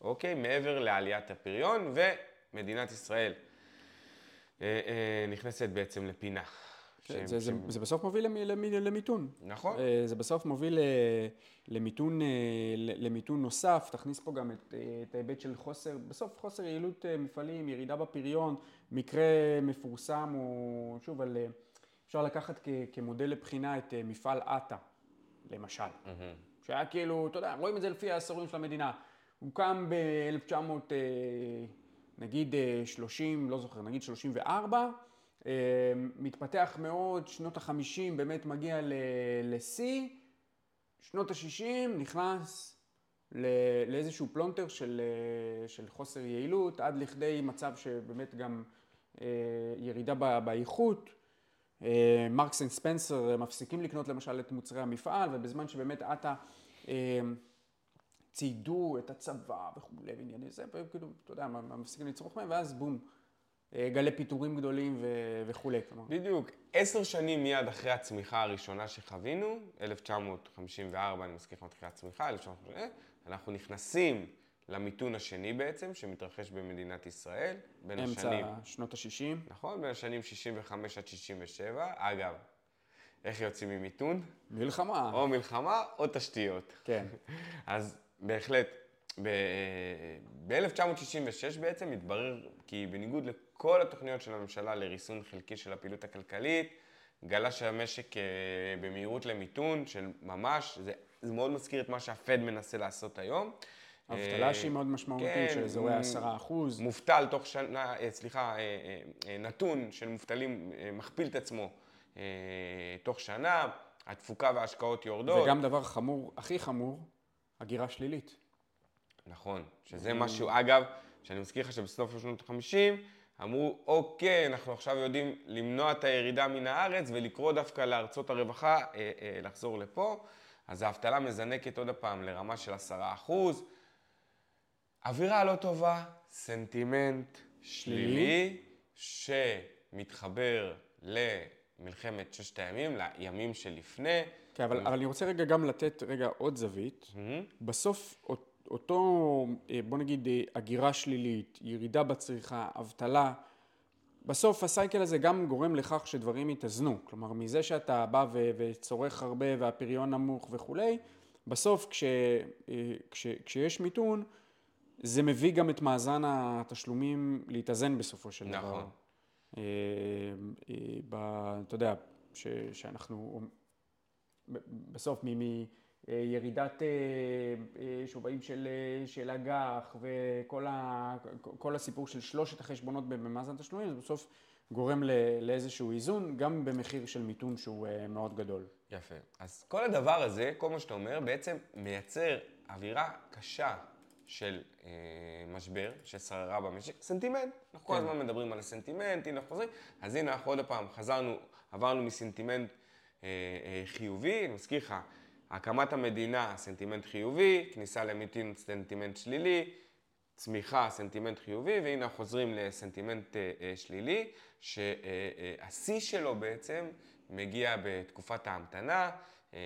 אוקיי, מעבר לעליית הפריון, ומדינת ישראל אה, אה, נכנסת בעצם לפינה. זה, שהם- זה, זה, זה בסוף מוביל למי, למי, למיתון. נכון. אה, זה בסוף מוביל אה, למיתון, אה, למיתון נוסף, תכניס פה גם את, ההיבט של חוסר, בסוף חוסר יעילות מפעלים, ירידה בפריון, מקרה מפורסם הוא, שוב, על, אה, אפשר לקחת כ, כמודל לבחינה את אה, מפעל עטה, למשל. שהיה כאילו, אתה יודע, רואים את זה לפי העשורים של המדינה. הוא קם ב-1900, נגיד אה, 30, לא זוכר, נגיד 34, אה, מתפתח מאוד, שנות ה-50 באמת מגיע לשיא, שנות ה-60 נכנס לאיזשהו פלונטר של, אה, של חוסר יעילות, עד לכדי מצב שבאמת גם אה, ירידה באיכות. מרקס אנד ספנסר מפסיקים לקנות למשל את מוצרי המפעל, ובזמן שבאמת אתא אה, ציידו את הצבא וכולי וענייני זה, וכאילו, אתה יודע, מפסיקים לצרוך מהם, ואז בום, אה, גלי פיטורים גדולים ו- וכולי. כלומר. בדיוק. עשר שנים מיד אחרי הצמיחה הראשונה שחווינו, 1954, אני מזכיר לך מתחילה הצמיחה, 1950, אנחנו נכנסים למיתון השני בעצם, שמתרחש במדינת ישראל, בין אמצע השנים... שנות ה-60. נכון, בין השנים 65 עד 67. אגב, איך יוצאים ממיתון? מלחמה. או מלחמה או תשתיות. כן. אז בהחלט, ב-1966 בעצם התברר כי בניגוד לכל התוכניות של הממשלה לריסון חלקי של הפעילות הכלכלית, גלש המשק אה, במהירות למיתון של ממש, זה, זה מאוד מזכיר את מה שהפד מנסה לעשות היום. אבטלה אה, שהיא מאוד משמעותית, כן, של אזורי מ- 10 אחוז. מובטל תוך שנה, אה, סליחה, נתון של מובטלים מכפיל את עצמו תוך שנה, התפוקה וההשקעות יורדות. וגם דבר חמור, הכי חמור, הגירה שלילית. נכון, שזה משהו, אגב, שאני מזכיר לך שבסוף שנות ה-50 אמרו, אוקיי, אנחנו עכשיו יודעים למנוע את הירידה מן הארץ ולקרוא דווקא לארצות הרווחה אה, אה, לחזור לפה, אז האבטלה מזנקת עוד פעם לרמה של 10 אחוז. אווירה לא טובה, סנטימנט שלילי, שמתחבר למלחמת ששת הימים, לימים שלפני. כן, אבל, אבל אני רוצה רגע גם לתת רגע עוד זווית. בסוף אות- אותו, אה, בוא נגיד, אה, הגירה שלילית, ירידה בצריכה, אבטלה, בסוף הסייקל הזה גם גורם לכך שדברים יתאזנו. כלומר, מזה שאתה בא ו- וצורך הרבה והפריון נמוך וכולי, בסוף כש, אה, כש, כשיש מיתון, זה מביא גם את מאזן התשלומים להתאזן בסופו של דבר. נכון. אה, ב- אתה יודע, ש, שאנחנו בסוף מירידת שווים של, אה, של אג"ח וכל ה, כל הסיפור של שלושת החשבונות במאזן תשלומים, זה בסוף גורם ל- לאיזשהו איזון, גם במחיר של מיתון שהוא אה, מאוד גדול. יפה. אז כל הדבר הזה, כל מה שאתה אומר, בעצם מייצר אווירה קשה של אה, משבר ששררה במשק. סנטימנט, אנחנו כל כן. הזמן מדברים על הסנטימנט, הנה אנחנו חוזרים, אז הנה אנחנו עוד פעם חזרנו, עברנו מסנטימנט אה, אה, חיובי, אני מזכיר לך, הקמת המדינה, סנטימנט חיובי, כניסה למיתון, סנטימנט שלילי, צמיחה, סנטימנט חיובי, והנה חוזרים לסנטימנט אה, אה, שלילי, שהשיא שלו בעצם מגיע בתקופת ההמתנה. אה,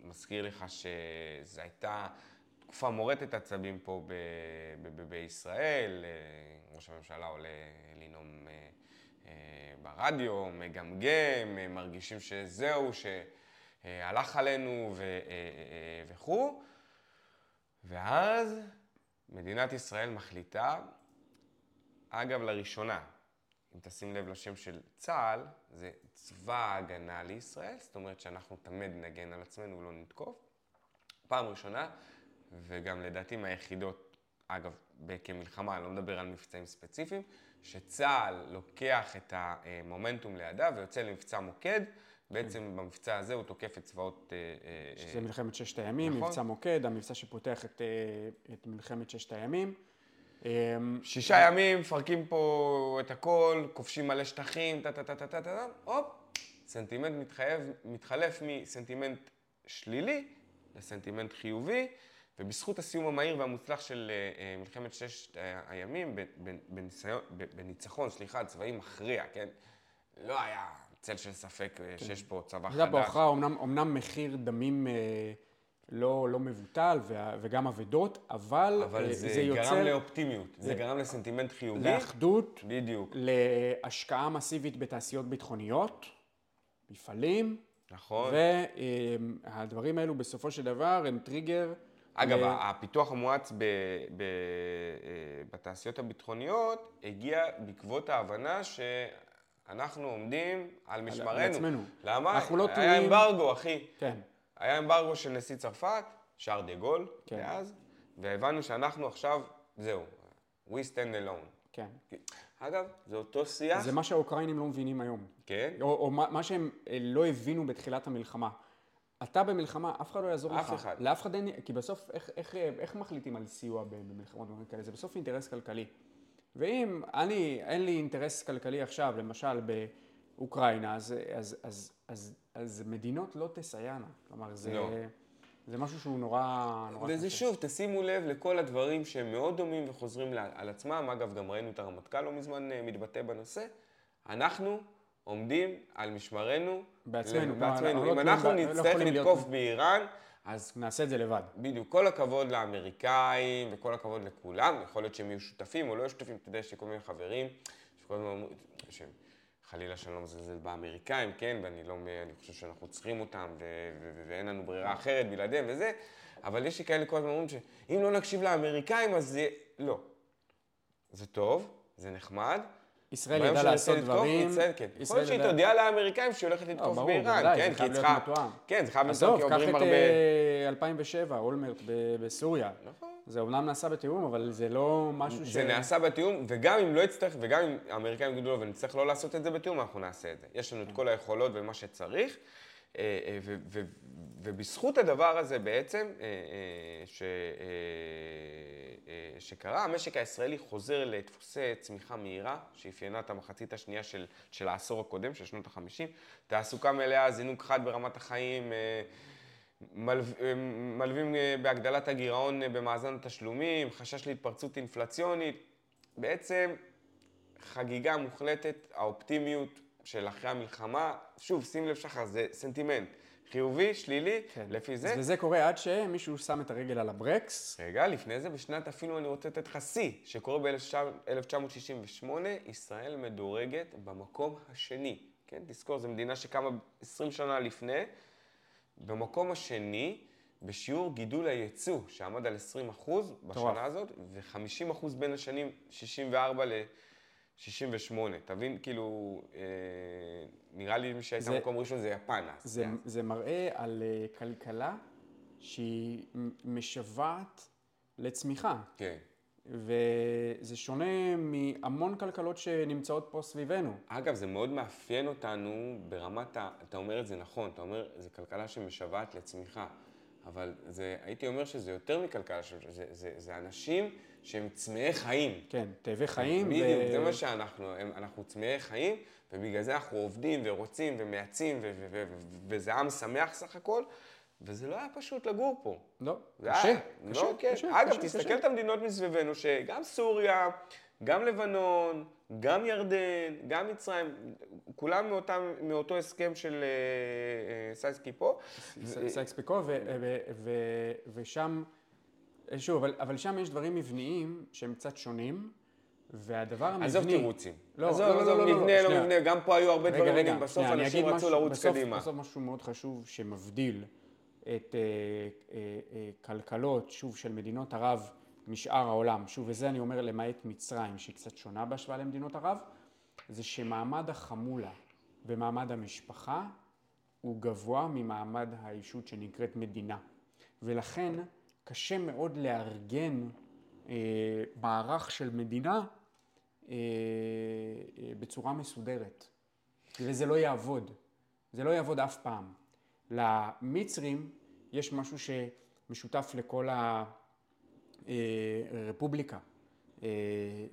מזכיר לך שזו הייתה תקופה מורטת עצבים פה בישראל, ראש הממשלה עולה לנאום ברדיו, מגמגם, מרגישים שזהו, שהלך עלינו ו- אה, אה, וכו'. ואז מדינת ישראל מחליטה, אגב, לראשונה, אם תשים לב לשם של צה"ל, זה צבא ההגנה לישראל, זאת אומרת שאנחנו תמיד נגן על עצמנו ולא נתקוף. פעם ראשונה, וגם לדעתי מהיחידות, אגב, כמלחמה, אני לא מדבר על מבצעים ספציפיים, שצה"ל לוקח את המומנטום לידיו ויוצא למבצע מוקד. בעצם במבצע הזה הוא תוקף את צבאות... אה, אה, שזה מלחמת ששת הימים, נכון. מבצע מוקד, המבצע שפותח את, אה, את מלחמת ששת הימים. אה, שישה ימים, מפרקים פה את הכל, כובשים מלא שטחים, טה טה טה טה טה טה, הופ, סנטימנט מתחייב, מתחלף מסנטימנט שלילי לסנטימנט חיובי, ובזכות הסיום המהיר והמוצלח של אה, אה, מלחמת ששת הימים, בניצחון, סליחה, צבאי מכריע, כן? לא היה צל של ספק אה, שיש פה צבא אתה יודע, חדש. אומנם, אומנם מחיר דמים אה, לא, לא מבוטל וה- וגם אבדות, אבל, אבל אה, זה, זה גרם יוצר לאופטימיות, זה גרם לסנטימנט חיובי. לאחדות, בדיוק, להשקעה מסיבית בתעשיות ביטחוניות, מפעלים, נכון. והדברים האלו בסופו של דבר הם טריגר. אגב, ל- הפיתוח המואץ ב, ב, אה, בתעשיות הביטחוניות הגיע בעקבות ההבנה שאנחנו עומדים על משמרנו. עצמנו. למה? אנחנו לא היה תלויים- אמברגו, אחי. כן, היה אמברגו של נשיא צרפת, שר דה גול, כן. דאז, והבנו שאנחנו עכשיו, זהו, we stand alone. כן. אגב, זה אותו שיח, זה מה שהאוקראינים לא מבינים היום. כן? או, או מה, מה שהם אה, לא הבינו בתחילת המלחמה. אתה במלחמה, אף אחד לא יעזור אף לך. אחד. לאף אחד אין, כי בסוף, איך, איך, איך מחליטים על סיוע במלחמות כאלה? זה בסוף אינטרס כלכלי. ואם אני, אין לי אינטרס כלכלי עכשיו, למשל באוקראינה, אז, אז, אז, אז, אז מדינות לא תסייענה. כלומר, זה, לא. זה משהו שהוא נורא, נורא וזה שוב, תשימו לב לכל הדברים שהם מאוד דומים וחוזרים על עצמם. אגב, גם ראינו את הרמטכ"ל לא מזמן אה, מתבטא בנושא. אנחנו עומדים על משמרנו. בעצמנו, בעצמנו. לא אם תלויים אנחנו לא נצטרך לתקוף באיראן, אז נעשה את זה לבד. בדיוק, כל הכבוד לאמריקאים וכל הכבוד לכולם, יכול להיות שהם יהיו שותפים או לא יהיו שותפים, אתה יודע, יש לי כל מיני חברים שכל הזמן אומרים, חלילה שאני לא מזלזל באמריקאים, כן, ואני לא, אני חושב שאנחנו צריכים אותם ואין לנו ברירה אחרת בלעדיהם וזה, אבל יש לי כאלה כל הזמן אומרים שאם לא נקשיב לאמריקאים אז זה, לא. זה טוב, זה נחמד. ישראל ידעה לעשות דברים. כן. יכול להיות שהיא תודיע לאמריקאים שהיא הולכת לתקוף ברור, באיראן, כן, זה כי היא צריכה, מתואם. כן, זה חייב עזוב, להיות, כי קח עוברים את הרבה... אה, 2007, אולמרט ב- בסוריה. נכון. זה אומנם נעשה בתיאום, אבל זה לא משהו ש... זה נעשה בתיאום, וגם אם לא יצטרך, וגם אם האמריקאים יגידו לו ונצטרך לא לעשות את זה בתיאום, אנחנו נעשה את זה. יש לנו את כל היכולות ומה שצריך, אה, אה, ו- ו- ובזכות הדבר הזה בעצם, אה, אה, ש- אה, אה, שקרה, המשק הישראלי חוזר לדפוסי צמיחה מהירה, שאפיינה את המחצית השנייה של, של העשור הקודם, של שנות ה-50. תעסוקה מלאה, זינוק חד ברמת החיים, אה, מלו- אה, מלווים אה, בהגדלת הגירעון אה, במאזן התשלומים, חשש להתפרצות אינפלציונית. בעצם חגיגה מוחלטת, האופטימיות של אחרי המלחמה. שוב, שים לב שחר, זה סנטימנט. חיובי, שלילי, כן. לפי זה. וזה קורה עד שמישהו שם את הרגל על הברקס. רגע, לפני זה, בשנת אפילו אני רוצה לתת לך שיא, שקורה ב-1968, ישראל מדורגת במקום השני. כן, תזכור, זו מדינה שקמה 20 שנה לפני. במקום השני, בשיעור גידול היצוא, שעמד על 20 אחוז. בשנה הזאת, ו-50 אחוז בין השנים 64 ל-68. תבין, כאילו, אה, נראה לי מי שהייתה זה- במקום ראשון זה יפן אז. זה, כן. זה מראה על אה, כלכלה שהיא משוועת לצמיחה. כן. וזה שונה מהמון כלכלות שנמצאות פה סביבנו. אגב, זה מאוד מאפיין אותנו ברמת ה... אתה אומר את זה נכון, אתה אומר, זו כלכלה שמשוועת לצמיחה. אבל זה, הייתי אומר שזה יותר מכלכלה, זה, זה, זה אנשים שהם צמאי חיים. כן, תאבי חיים. בדיוק, זה מה שאנחנו, הם, אנחנו צמאי חיים, ובגלל זה אנחנו עובדים ורוצים ומייצאים, ו- ו- ו- ו- וזה עם שמח סך הכל, וזה לא היה פשוט לגור פה. לא, קשה, היה- קשה, לא, כן. קשה, אגב, קשה, תסתכל קשה. את המדינות מסביבנו, שגם סוריה, גם לבנון, גם ירדן, גם מצרים, כולם מאותם, מאותו הסכם של אה, אה, סייקס פי-. ו- סייקס פיקו, ו- ו- ו- ושם, שוב, אבל, אבל שם יש דברים מבניים שהם קצת שונים, והדבר המבני... עזוב תירוצים. לא, עזוב, לא, לא, עזוב, לא, לא, מבנה, לא שנייה. מבנה, גם פה היו הרבה רגע, דברים רגע. בסוף שנייה, אנשים רצו משהו- לרוץ בסוף, קדימה. בסוף משהו מאוד חשוב שמבדיל את אה, אה, אה, כלכלות, שוב, של מדינות ערב משאר העולם, שוב, וזה אני אומר למעט מצרים, שהיא קצת שונה בהשוואה למדינות ערב, זה שמעמד החמולה ומעמד המשפחה הוא גבוה ממעמד האישות שנקראת מדינה. ולכן קשה מאוד לארגן אה, מערך של מדינה אה, אה, בצורה מסודרת. וזה לא יעבוד. זה לא יעבוד אף פעם. למצרים יש משהו שמשותף לכל הרפובליקה, אה,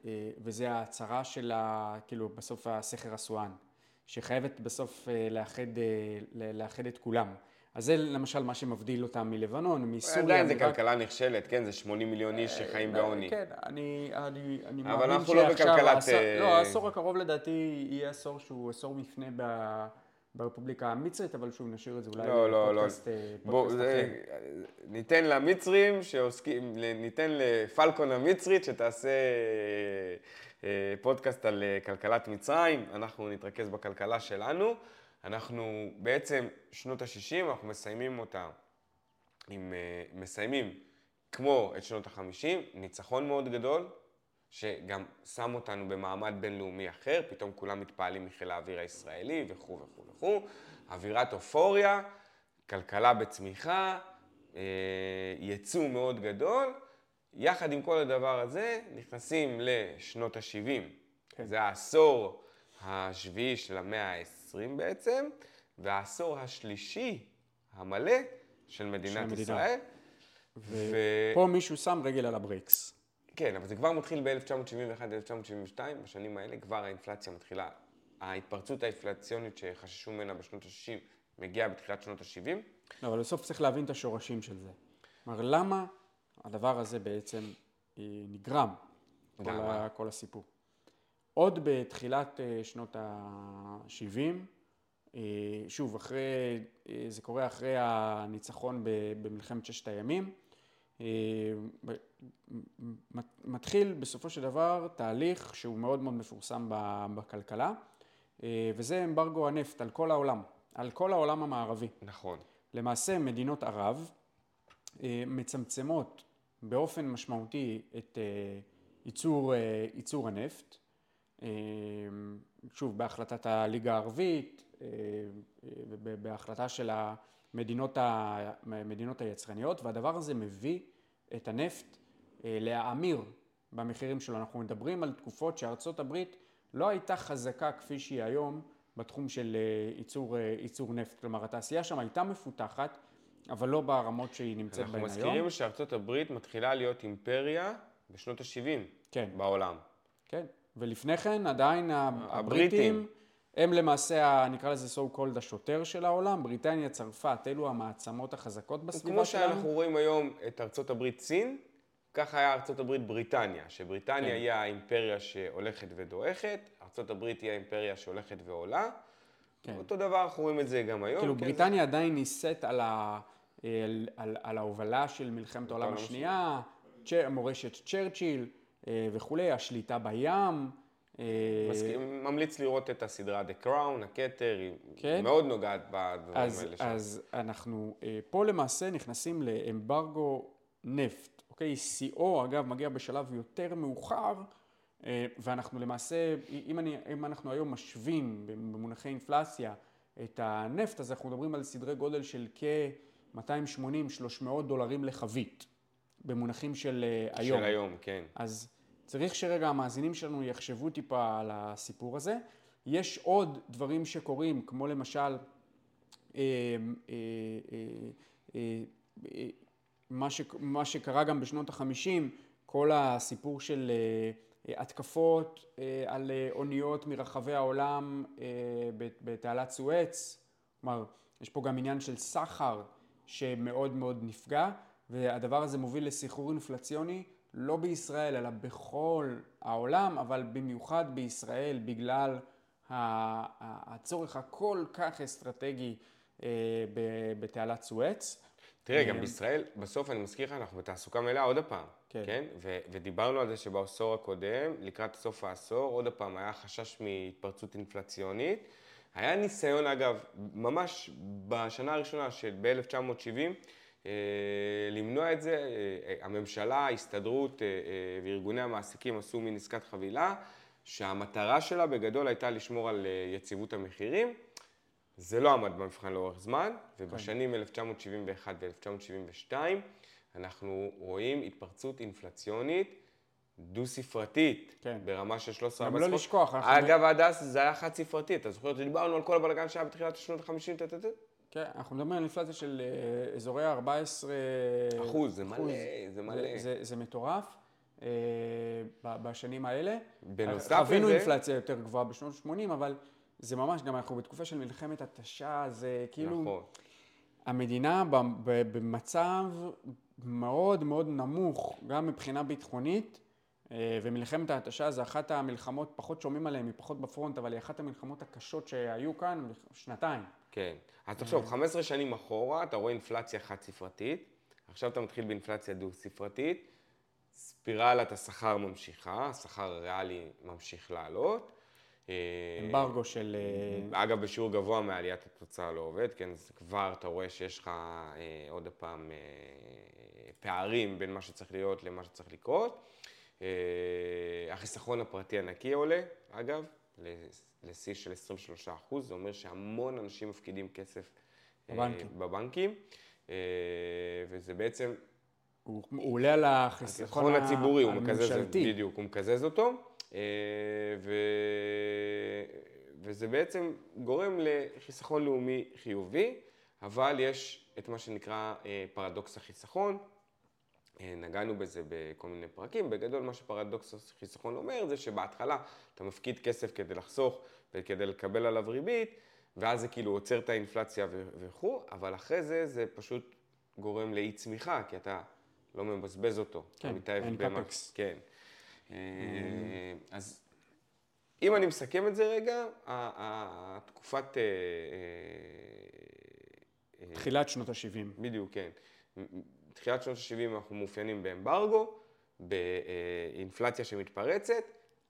אה, וזה ההצהרה של, ה, כאילו, בסוף הסכר אסואן, שחייבת בסוף אה, לאחד, אה, לאחד את כולם. אז זה למשל מה שמבדיל אותם מלבנון, מסוריה. עדיין זה מעיראק. כלכלה נכשלת, כן? זה 80 מיליון איש שחיים בעוני. כן, אני, אני, אני אבל מאמין אנחנו לא שעכשיו בכלכלת, העשור- אה, לא, העשור הקרוב לדעתי יהיה עשור שהוא עשור מפנה ב... ברפובליקה המצרית, אבל שוב, נשאיר את זה אולי לא, לא, לא. לפודקאסט, אה, בוא, זה. ניתן למצרים שעוסקים, ניתן לפלקון המצרית שתעשה אה, פודקאסט על אה, כלכלת מצרים, אנחנו נתרכז בכלכלה שלנו. אנחנו בעצם שנות ה-60, אנחנו מסיימים אותה עם, אה, מסיימים כמו את שנות ה-50, ניצחון מאוד גדול, שגם שם אותנו במעמד בינלאומי אחר, פתאום כולם מתפעלים מחיל האוויר הישראלי וכו' וכו' וכו', אווירת אופוריה, כלכלה בצמיחה, אה, ייצוא מאוד גדול, יחד עם כל הדבר הזה נכנסים לשנות ה-70, כן. זה העשור השביעי של המאה ה-20 בעצם, והעשור השלישי המלא של מדינת המדינה. ישראל. ופה מישהו שם רגל על הברקס. כן, אבל זה כבר מתחיל ב-1971-1972, בשנים האלה כבר האינפלציה מתחילה, ההתפרצות האינפלציונית שחששו ממנה בשנות ה-60 מגיעה בתחילת שנות ה-70. לא, אבל בסוף צריך להבין את השורשים של זה. כלומר, למה הדבר הזה בעצם אה, נגרם, כל? ה, כל הסיפור. עוד בתחילת אה, שנות ה-70, אה, שוב, אחרי, אה, זה קורה אחרי הניצחון במלחמת ששת הימים, מתחיל בסופו של דבר תהליך שהוא מאוד מאוד מפורסם בכלכלה, וזה אמברגו הנפט על כל העולם, על כל העולם המערבי. נכון. למעשה מדינות ערב מצמצמות באופן משמעותי את ייצור, ייצור הנפט, שוב בהחלטת הליגה הערבית אה, אה, ובהחלטה של המדינות ה- המדינות היצרניות והדבר הזה מביא את הנפט אה, להאמיר במחירים שלו. אנחנו מדברים על תקופות שארצות הברית לא הייתה חזקה כפי שהיא היום בתחום של ייצור, ייצור נפט. כלומר, התעשייה שם הייתה מפותחת, אבל לא ברמות שהיא נמצאת אנחנו בהן מזכירים היום. שארצות הברית מתחילה להיות אימפריה בשנות ה-70 כן. בעולם. כן, ולפני כן עדיין הבריטים. הבריטים הם למעשה, נקרא לזה so called השוטר של העולם, בריטניה, צרפת, אלו המעצמות החזקות בסביבה כמו שלנו. שאנחנו רואים היום את ארצות הברית סין, ככה היה ארצות הברית בריטניה, שבריטניה כן. היא האימפריה שהולכת ודועכת, ארצות הברית היא האימפריה שהולכת ועולה. כן. אותו דבר אנחנו רואים את זה גם היום. כאילו כן, בריטניה עדיין נישאת על, ה, על, על, על ההובלה של מלחמת העולם השנייה, צ'ר, מורשת צ'רצ'יל וכולי, השליטה בים. אה, מסכים, ממליץ לראות את הסדרה The Crown, הכתר, היא כן. מאוד נוגעת בדברים אז, האלה שם. אז אנחנו אה, פה למעשה נכנסים לאמברגו נפט, אוקיי? שיאו, אגב, מגיע בשלב יותר מאוחר, אה, ואנחנו למעשה, אם, אני, אם אנחנו היום משווים במונחי אינפלציה את הנפט, אז אנחנו מדברים על סדרי גודל של כ-280-300 דולרים לחבית, במונחים של אה, היום. של היום, כן. אז צריך שרגע המאזינים שלנו יחשבו טיפה על הסיפור הזה. יש עוד דברים שקורים, כמו למשל, אה, אה, אה, אה, מה, ש, מה שקרה גם בשנות החמישים, כל הסיפור של אה, התקפות על אוניות מרחבי העולם בת- בתעלת סואץ. כלומר, יש פה גם עניין של סחר שמאוד מאוד נפגע, והדבר הזה מוביל לסחרור אינפלציוני לא בישראל, אלא בכל העולם, אבל במיוחד בישראל, בגלל הצורך הכל כך אסטרטגי אה, בתעלת סואץ. תראה, גם בישראל, בסוף אני מזכיר לך, אנחנו בתעסוקה מלאה עוד הפעם, כן. כן? ו- ודיברנו על זה שבעשור הקודם, לקראת סוף העשור, עוד הפעם היה חשש מהתפרצות אינפלציונית. היה ניסיון, אגב, ממש בשנה הראשונה של ב-1970, אה, למנוע את זה. אה, הממשלה, ההסתדרות אה, אה, וארגוני המעסיקים עשו מין עסקת חבילה, שהמטרה שלה בגדול הייתה לשמור על אה, יציבות המחירים. זה לא עמד במבחן לאורך זמן, ובשנים 1971 ו-1972 אנחנו רואים התפרצות אינפלציונית דו-ספרתית, כן. ברמה של 13 גם לא לשכוח, אגב, עד אז זה היה חד-ספרתי, אתה זוכר שדיברנו על כל הבלגן שהיה בתחילת שנות ה-50, טטטט? כן, אנחנו מדברים על אינפלציה של אה, אזורי ה-14 אחוז, זה מלא, זה מלא. זה, מטורף אה, בשנים האלה. בנוסף חווינו לזה- אינפלציה יותר גבוהה בשנות ה-80, אבל זה ממש, גם אנחנו בתקופה של מלחמת התשה, זה כאילו... נכון. המדינה במצב מאוד מאוד נמוך, גם מבחינה ביטחונית, אה, ומלחמת ההתשה זה אחת המלחמות, פחות שומעים עליהן, היא פחות בפרונט, אבל היא אחת המלחמות הקשות שהיו כאן, שנתיים. כן. אז תחשוב, 15 שנים אחורה, אתה רואה אינפלציה חד-ספרתית, עכשיו אתה מתחיל באינפלציה דו-ספרתית, ספירלת השכר ממשיכה, השכר הריאלי ממשיך לעלות. אה, אמברגו של... אה, אגב, בשיעור גבוה מעליית התוצאה לא עובד, כן, אז כבר אתה רואה שיש לך אה, עוד פעם אה, פערים בין מה שצריך להיות למה שצריך לקרות. אה, החיסכון הפרטי הנקי עולה, אגב, לשיא של 23 אחוז, זה אומר שהמון אנשים מפקידים כסף אה, בבנקים. בבנקים, אה, וזה בעצם הוא, הוא עולה על החיסכון הציבורי, הוא מקזז. בדיוק, הוא מקזז אותו, ו... וזה בעצם גורם לחיסכון לאומי חיובי, אבל יש את מה שנקרא פרדוקס החיסכון, נגענו בזה בכל מיני פרקים. בגדול, מה שפרדוקס חיסכון אומר זה שבהתחלה אתה מפקיד כסף כדי לחסוך וכדי לקבל עליו ריבית, ואז זה כאילו עוצר את האינפלציה וכו', אבל אחרי זה זה פשוט גורם לאי צמיחה, כי אתה לא מבזבז אותו. כן, אין קפקס. כן. אה, אז אם אני מסכם את זה רגע, התקופת... אה, תחילת שנות ה-70. בדיוק, כן. תחילת שנות ה-70 אנחנו מאופיינים באמברגו, באינפלציה שמתפרצת,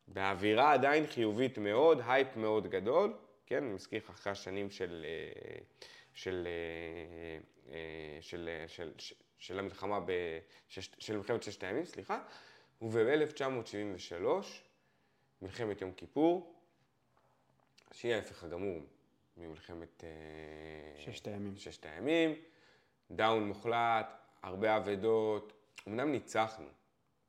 באווירה עדיין חיובית מאוד, הייפ מאוד גדול, כן, אני מזכיר לך אחרי השנים של, של, של, של, של, של המלחמה, ב, של מלחמת ששת הימים, סליחה, וב-1973, מלחמת יום כיפור, שהיא ההפך הגמור ממלחמת ששת הימים. ששת הימים, דאון מוחלט, הרבה אבדות, אמנם ניצחנו.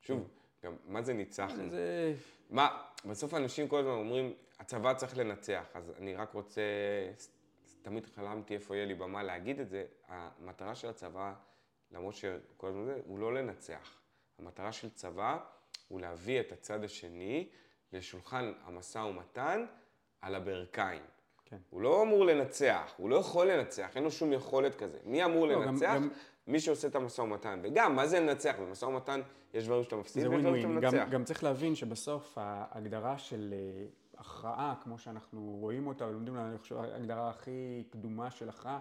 שוב, גם מה זה ניצחנו? זה... מה, בסוף אנשים כל הזמן אומרים, הצבא צריך לנצח, אז אני רק רוצה, תמיד חלמתי איפה יהיה לי במה להגיד את זה, המטרה של הצבא, למרות שכל הזמן זה, הוא לא לנצח. המטרה של צבא הוא להביא את הצד השני לשולחן המשא ומתן על הברכיים. כן. הוא לא אמור לנצח, הוא לא יכול לנצח, אין לו שום יכולת כזה. מי אמור לא, לנצח? גם, גם... מי שעושה את המשא ומתן. וגם, מה זה לנצח? במשא ומתן יש דברים שאתה מפסיד ויש דברים שאתה מנצח. גם, גם צריך להבין שבסוף ההגדרה של אה, הכרעה, כמו שאנחנו רואים אותה ולומדים לה, אני חושב, ההגדרה הכי קדומה של הכרעה,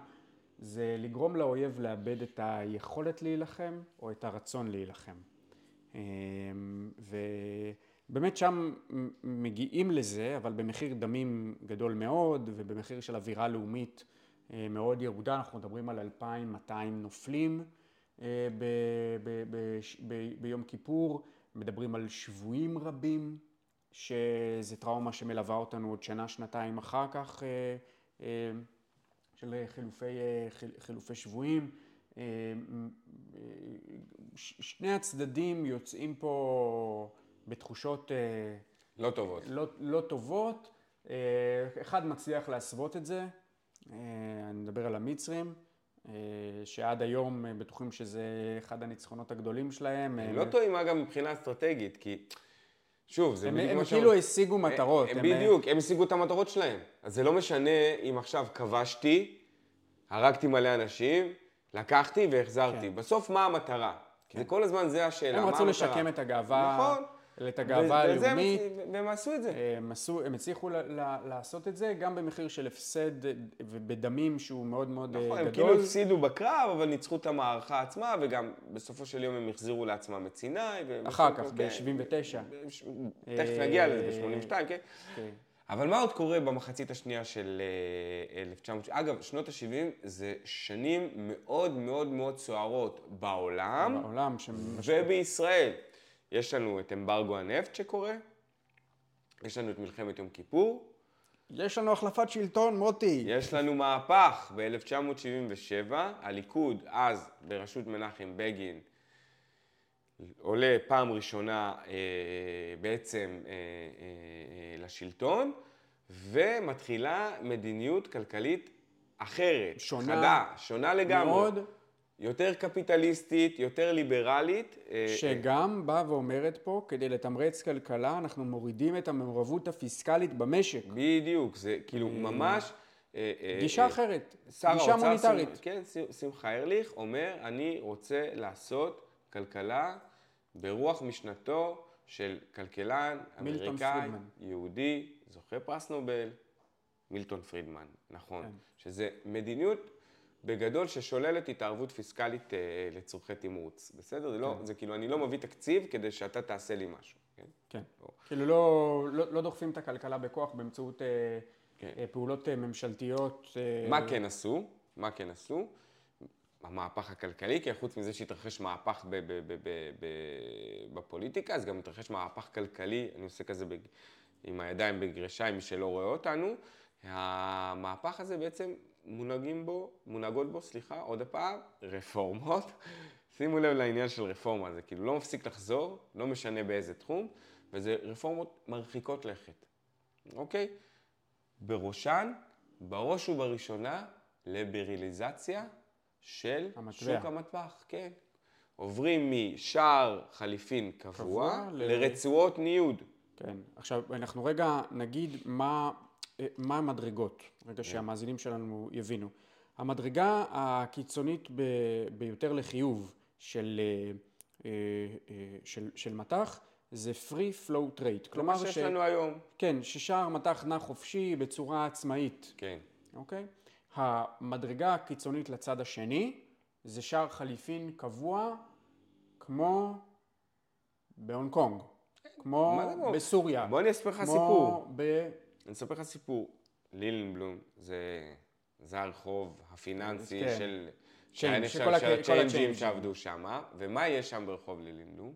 זה לגרום לאויב לאבד את היכולת להילחם או את הרצון להילחם. אמ, ובאמת שם מגיעים לזה, אבל במחיר דמים גדול מאוד ובמחיר של אווירה לאומית מאוד ירודה, אנחנו מדברים על 2,200 נופלים אה, ב- ב- ב- ביום כיפור, מדברים על שבויים רבים, שזה טראומה שמלווה אותנו עוד שנה, שנתיים אחר כך, אה, של חילופי, חילופי שבויים. שני הצדדים יוצאים פה בתחושות לא טובות. לא, לא טובות. אחד מצליח להסוות את זה, אה, אני מדבר על המצרים, אה, שעד היום אה, בטוחים שזה אחד הניצחונות הגדולים שלהם. הם לא טועים אגב מבחינה אסטרטגית, כי שוב, זה בדיוק מה ש... הם כאילו השיגו מטרות. הם בדיוק, הם השיגו את המטרות שלהם. אז זה לא משנה אם עכשיו כבשתי, הרגתי מלא אנשים, לקחתי והחזרתי. כן. בסוף מה המטרה? כן. זה כל הזמן זה השאלה? הם רצו לשקם את הגאווה. נכון. את הגאווה הלאומית. והם עשו את זה. הם, עשו, הם הצליחו ל, ל, לעשות את זה גם במחיר של הפסד ובדמים שהוא מאוד מאוד נכון, גדול. נכון, הם כאילו הפסידו בקרב, אבל ניצחו את המערכה עצמה, וגם בסופו של יום הם החזירו לעצמם את סיני. אחר כך, ב-79. תכף נגיע לזה, ב-82, כן? כן. אבל מה עוד קורה במחצית השנייה של 1900? אגב, שנות ה-70 זה שנים מאוד מאוד מאוד סוערות בעולם. בעולם. ובישראל. יש לנו את אמברגו הנפט שקורה, יש לנו את מלחמת יום כיפור. יש לנו החלפת שלטון, מוטי. יש לנו מהפך ב-1977, הליכוד אז בראשות מנחם בגין עולה פעם ראשונה אה, בעצם אה, אה, לשלטון ומתחילה מדיניות כלכלית אחרת, שונה, חדה, שונה לגמרי. מאוד. יותר קפיטליסטית, יותר ליברלית. אה, שגם באה ואומרת פה, כדי לתמרץ כלכלה, אנחנו מורידים את המעורבות הפיסקלית במשק. בדיוק, זה כאילו אה, ממש... אה, גישה אחרת, גישה מוניטרית. כן, שמחה ארליך אומר, אני רוצה לעשות כלכלה ברוח משנתו של כלכלן אמריקאי, יהודי, זוכה פרס נובל, מילטון פרידמן, נכון. כן. שזה מדיניות בגדול ששוללת התערבות פיסקלית אה, לצורכי תמרוץ, בסדר? לא, כן. זה כאילו, אני לא מביא תקציב כדי שאתה תעשה לי משהו, כן? כן. לא. כאילו לא, לא, לא דוחפים את הכלכלה בכוח באמצעות אה, כן. אה, פעולות אה, ממשלתיות. אה... מה כן עשו? מה כן עשו? המהפך הכלכלי, כי חוץ מזה שהתרחש מהפך ב- ב- ב- ב- ב- בפוליטיקה, אז גם התרחש מהפך כלכלי, אני עושה כזה ב- עם הידיים בגרשיים, מי שלא רואה אותנו. המהפך הזה בעצם מונהגים בו, מונהגות בו, סליחה, עוד הפעם, רפורמות. שימו לב לעניין של רפורמה, זה כאילו לא מפסיק לחזור, לא משנה באיזה תחום, וזה רפורמות מרחיקות לכת, אוקיי? בראשן, בראש ובראשונה, ליברליזציה של המטבע. שוק המטבח, כן. עוברים משער חליפין קבוע, קבוע ל- לרצועות ניוד. כן. עכשיו, אנחנו רגע נגיד מה, מה המדרגות, רגע שהמאזינים שלנו יבינו. המדרגה הקיצונית ב, ביותר לחיוב של, אה, אה, אה, של, של מטח זה free flow trade. כלומר שיש לנו היום. כן, ששער מטח נע חופשי בצורה עצמאית, כן. אוקיי? המדרגה הקיצונית לצד השני זה שער חליפין קבוע כמו בהונג קונג, כמו מה זה כמו? בסוריה. בוא אני אספר לך כמו סיפור. ב... אני אספר לך סיפור. לילנבלום זה, זה הרחוב הפיננסי כן. של... כן, של כל הצ'יינג'ים. שעבדו שם. ומה יש שם ברחוב לילנבלום?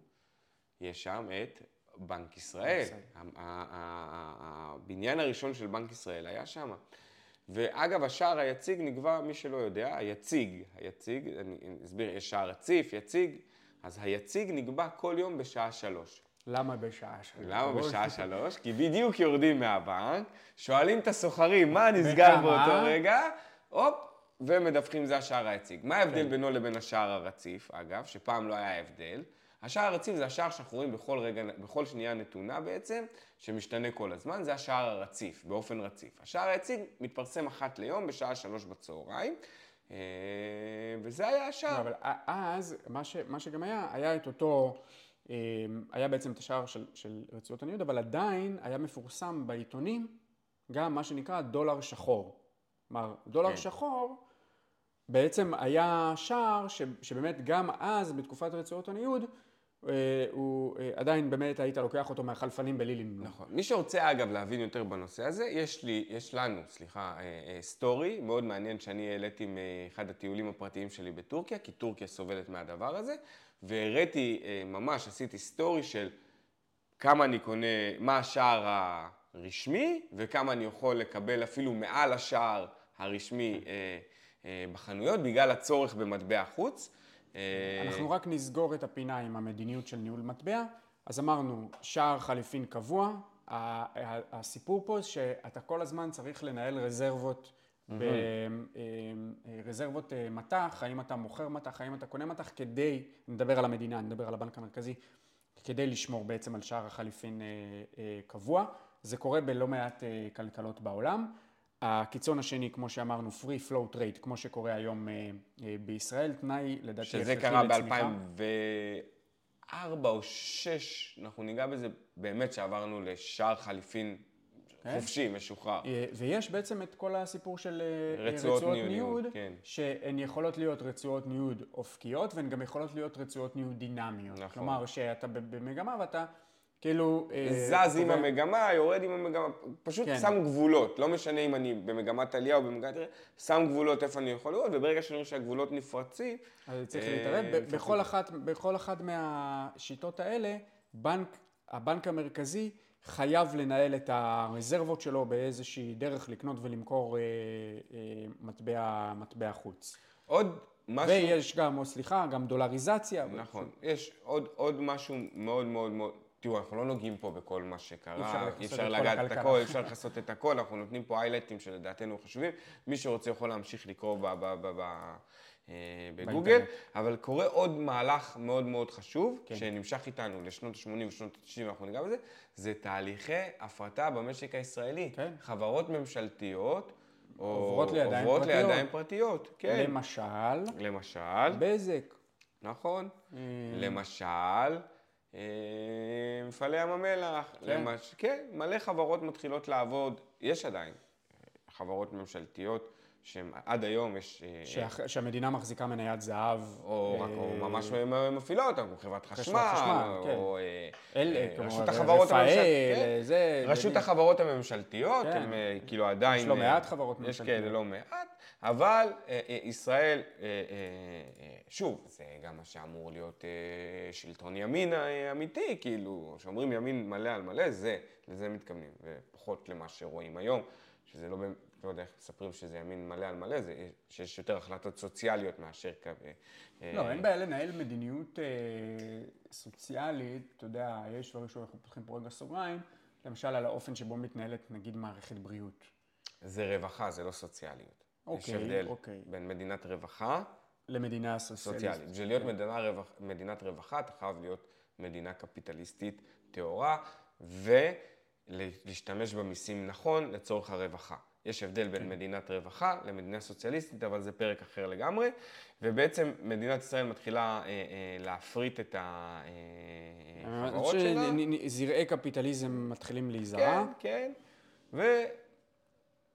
יש שם את בנק ישראל. הבניין הראשון של בנק ישראל היה שם. ואגב, השער היציג נקבע, מי שלא יודע, היציג, היציג, אני אסביר, יש שער רציף, יציג, אז היציג נקבע כל יום בשעה שלוש. למה בשעה שלוש? למה בשעה שלוש? כי בדיוק יורדים מהבנק, שואלים את הסוחרים מה נסגר? באותו רגע, הופ, ומדווחים זה השער היציג. מה ההבדל בינו לבין השער הרציף, אגב, שפעם לא היה הבדל? השער הרציף זה השער שאנחנו רואים בכל רגע, בכל שנייה נתונה בעצם, שמשתנה כל הזמן, זה השער הרציף, באופן רציף. השער היציג מתפרסם אחת ליום בשעה שלוש בצהריים, אה, וזה היה לא, השער. אבל אז, מה, ש, מה שגם היה, היה את אותו, היה בעצם את השער של, של רצועות הניוד, אבל עדיין היה מפורסם בעיתונים גם מה שנקרא דולר שחור. כלומר, דולר כן. שחור בעצם היה שער ש, שבאמת גם אז, בתקופת רצועות הניוד, אה, הוא אה, עדיין באמת היית לוקח אותו מהחלפנים בלילינבלום. נכון. מי שרוצה אגב להבין יותר בנושא הזה, יש לי, יש לנו, סליחה, אה, אה, סטורי מאוד מעניין שאני העליתי מאחד הטיולים הפרטיים שלי בטורקיה, כי טורקיה סובלת מהדבר הזה, והראיתי אה, ממש, עשיתי סטורי של כמה אני קונה, מה השער הרשמי, וכמה אני יכול לקבל אפילו מעל השער הרשמי אה, אה, בחנויות, בגלל הצורך במטבע חוץ. אנחנו רק נסגור את הפינה עם המדיניות של ניהול מטבע. אז אמרנו, שער חליפין קבוע. הסיפור פה שאתה כל הזמן צריך לנהל רזרבות, ב- אה, רזרבות אה, מטח, האם אתה מוכר מטח, האם אתה קונה מטח, כדי, נדבר על המדינה, נדבר על הבנק המרכזי, כדי לשמור בעצם על שער החליפין אה, אה, קבוע. זה קורה בלא מעט אה, כלכלות בעולם. הקיצון השני, כמו שאמרנו, free flow trade, כמו שקורה היום אה, אה, בישראל, תנאי לדעתי שזה קרה לצמיחה. ב-2004 או 2006, אנחנו ניגע בזה באמת שעברנו לשער חליפין כן. חופשי, משוחרר. אה, ויש בעצם את כל הסיפור של אה, רצועות רצועות ניוד, ניוד, כן. שהן יכולות להיות רצועות ניוד אופקיות, והן גם יכולות להיות רצועות ניוד דינמיות. נכון. כלומר, שאתה במגמה ואתה כאילו... אה, זז עם המגמה, יורד עם המגמה, פשוט כן. שם גבולות, לא משנה אם אני במגמת עלייה או במגמת שם גבולות איפה אני יכול לראות, וברגע שאני רואה שהגבולות נפרצים, אז צריך להתערב. בכל אחת, בכל אחת מהשיטות האלה, בנק, הבנק המרכזי חייב לנהל את הרזרבות שלו באיזושהי דרך לקנות ולמכור אה, אה, מטבע, מטבע חוץ. עוד משהו... ויש גם, או סליחה, גם דולריזציה. נכון. יש עוד, עוד משהו מאוד מאוד מאוד... תראו, אנחנו לא נוגעים פה בכל מה שקרה, אי אפשר לגעת את. הכל, אי אפשר לכסות את הכל, אנחנו נותנים פה איילייטים שלדעתנו חשובים. מי שרוצה יכול להמשיך לקרוא ב- ב- ב- ב- בגוגל, באינטרנט. אבל קורה עוד מהלך מאוד מאוד חשוב, כן. שנמשך איתנו לשנות ה-80 ושנות ה-90, אנחנו ניגע בזה, זה תהליכי הפרטה במשק הישראלי. כן. חברות ממשלתיות, או עוברות לידיים עוברות פרטיות. לידיים פרטיות. כן. למשל, למשל. בזק. נכון. אה, למשל, אה, מפעלי ים המלח, כן. למש... כן, מלא חברות מתחילות לעבוד, יש עדיין אה, חברות ממשלתיות שהן עד היום יש... אה, שאח- שהמדינה מחזיקה מניית זהב. או, אה, רק, או ממש מפעילה אותן, כמו חברת חשמל, חשמל, כן. או אה, אל, אה, כמו רשות החברות הממשלתיות. אה, זה... רשות החברות הממשלתיות, כן. הם כאילו עדיין... יש לא מעט חברות יש ממשלתיות. כאלה לא מעט, אבל אה, אה, ישראל, אה, אה, שוב, זה גם מה שאמור להיות אה, שלטון ימין אמיתי, כאילו, כשאומרים ימין מלא על מלא, זה, לזה מתכוונים, ופחות למה שרואים היום, שזה לא, באמת- לא יודע איך מספרים שזה ימין מלא על מלא, זה שיש יותר החלטות סוציאליות מאשר קו... אה, לא, אין בעיה לנהל מדיניות אה, סוציאלית, אתה יודע, יש דברים שאנחנו פותחים פה רגע סוגריים, למשל על האופן שבו מתנהלת נגיד מערכת בריאות. זה רווחה, זה לא סוציאליות. יש אוקיי, הבדל אוקיי. בין מדינת רווחה למדינה סוציאליסטית. סוציאלית. בשביל להיות מדינה רווח, מדינת רווחה, אתה חייב להיות מדינה קפיטליסטית טהורה, ולהשתמש במיסים נכון לצורך הרווחה. יש הבדל בין מדינת רווחה למדינה סוציאליסטית, אבל זה פרק אחר לגמרי. ובעצם מדינת ישראל מתחילה אה, אה, להפריט את החברות שלה. זרעי קפיטליזם מתחילים להיזרע. כן, כן.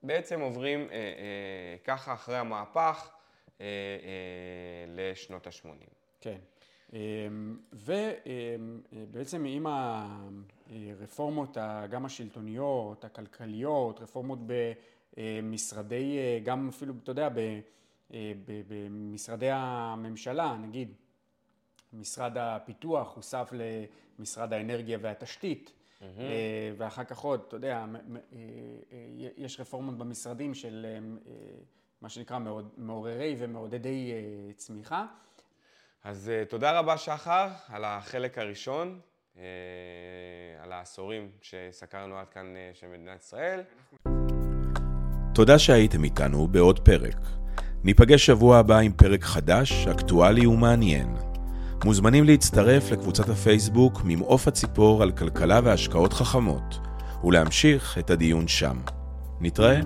ובעצם עוברים אה, אה, ככה אחרי המהפך אה, אה, לשנות ה-80. כן. אמ, ובעצם עם הרפורמות גם השלטוניות, הכלכליות, רפורמות במשרדי, גם אפילו, אתה יודע, במשרדי הממשלה, נגיד, משרד הפיתוח הוסף למשרד האנרגיה והתשתית, mm-hmm. ואחר כך עוד, אתה יודע, יש רפורמות במשרדים של מה שנקרא מעוררי ומעודדי צמיחה. אז תודה רבה שחר על החלק הראשון, על העשורים שסקרנו עד כאן של מדינת ישראל. תודה שהייתם איתנו בעוד פרק. ניפגש שבוע הבא עם פרק חדש, אקטואלי ומעניין. מוזמנים להצטרף לקבוצת הפייסבוק ממעוף הציפור על כלכלה והשקעות חכמות, ולהמשיך את הדיון שם. נתראה.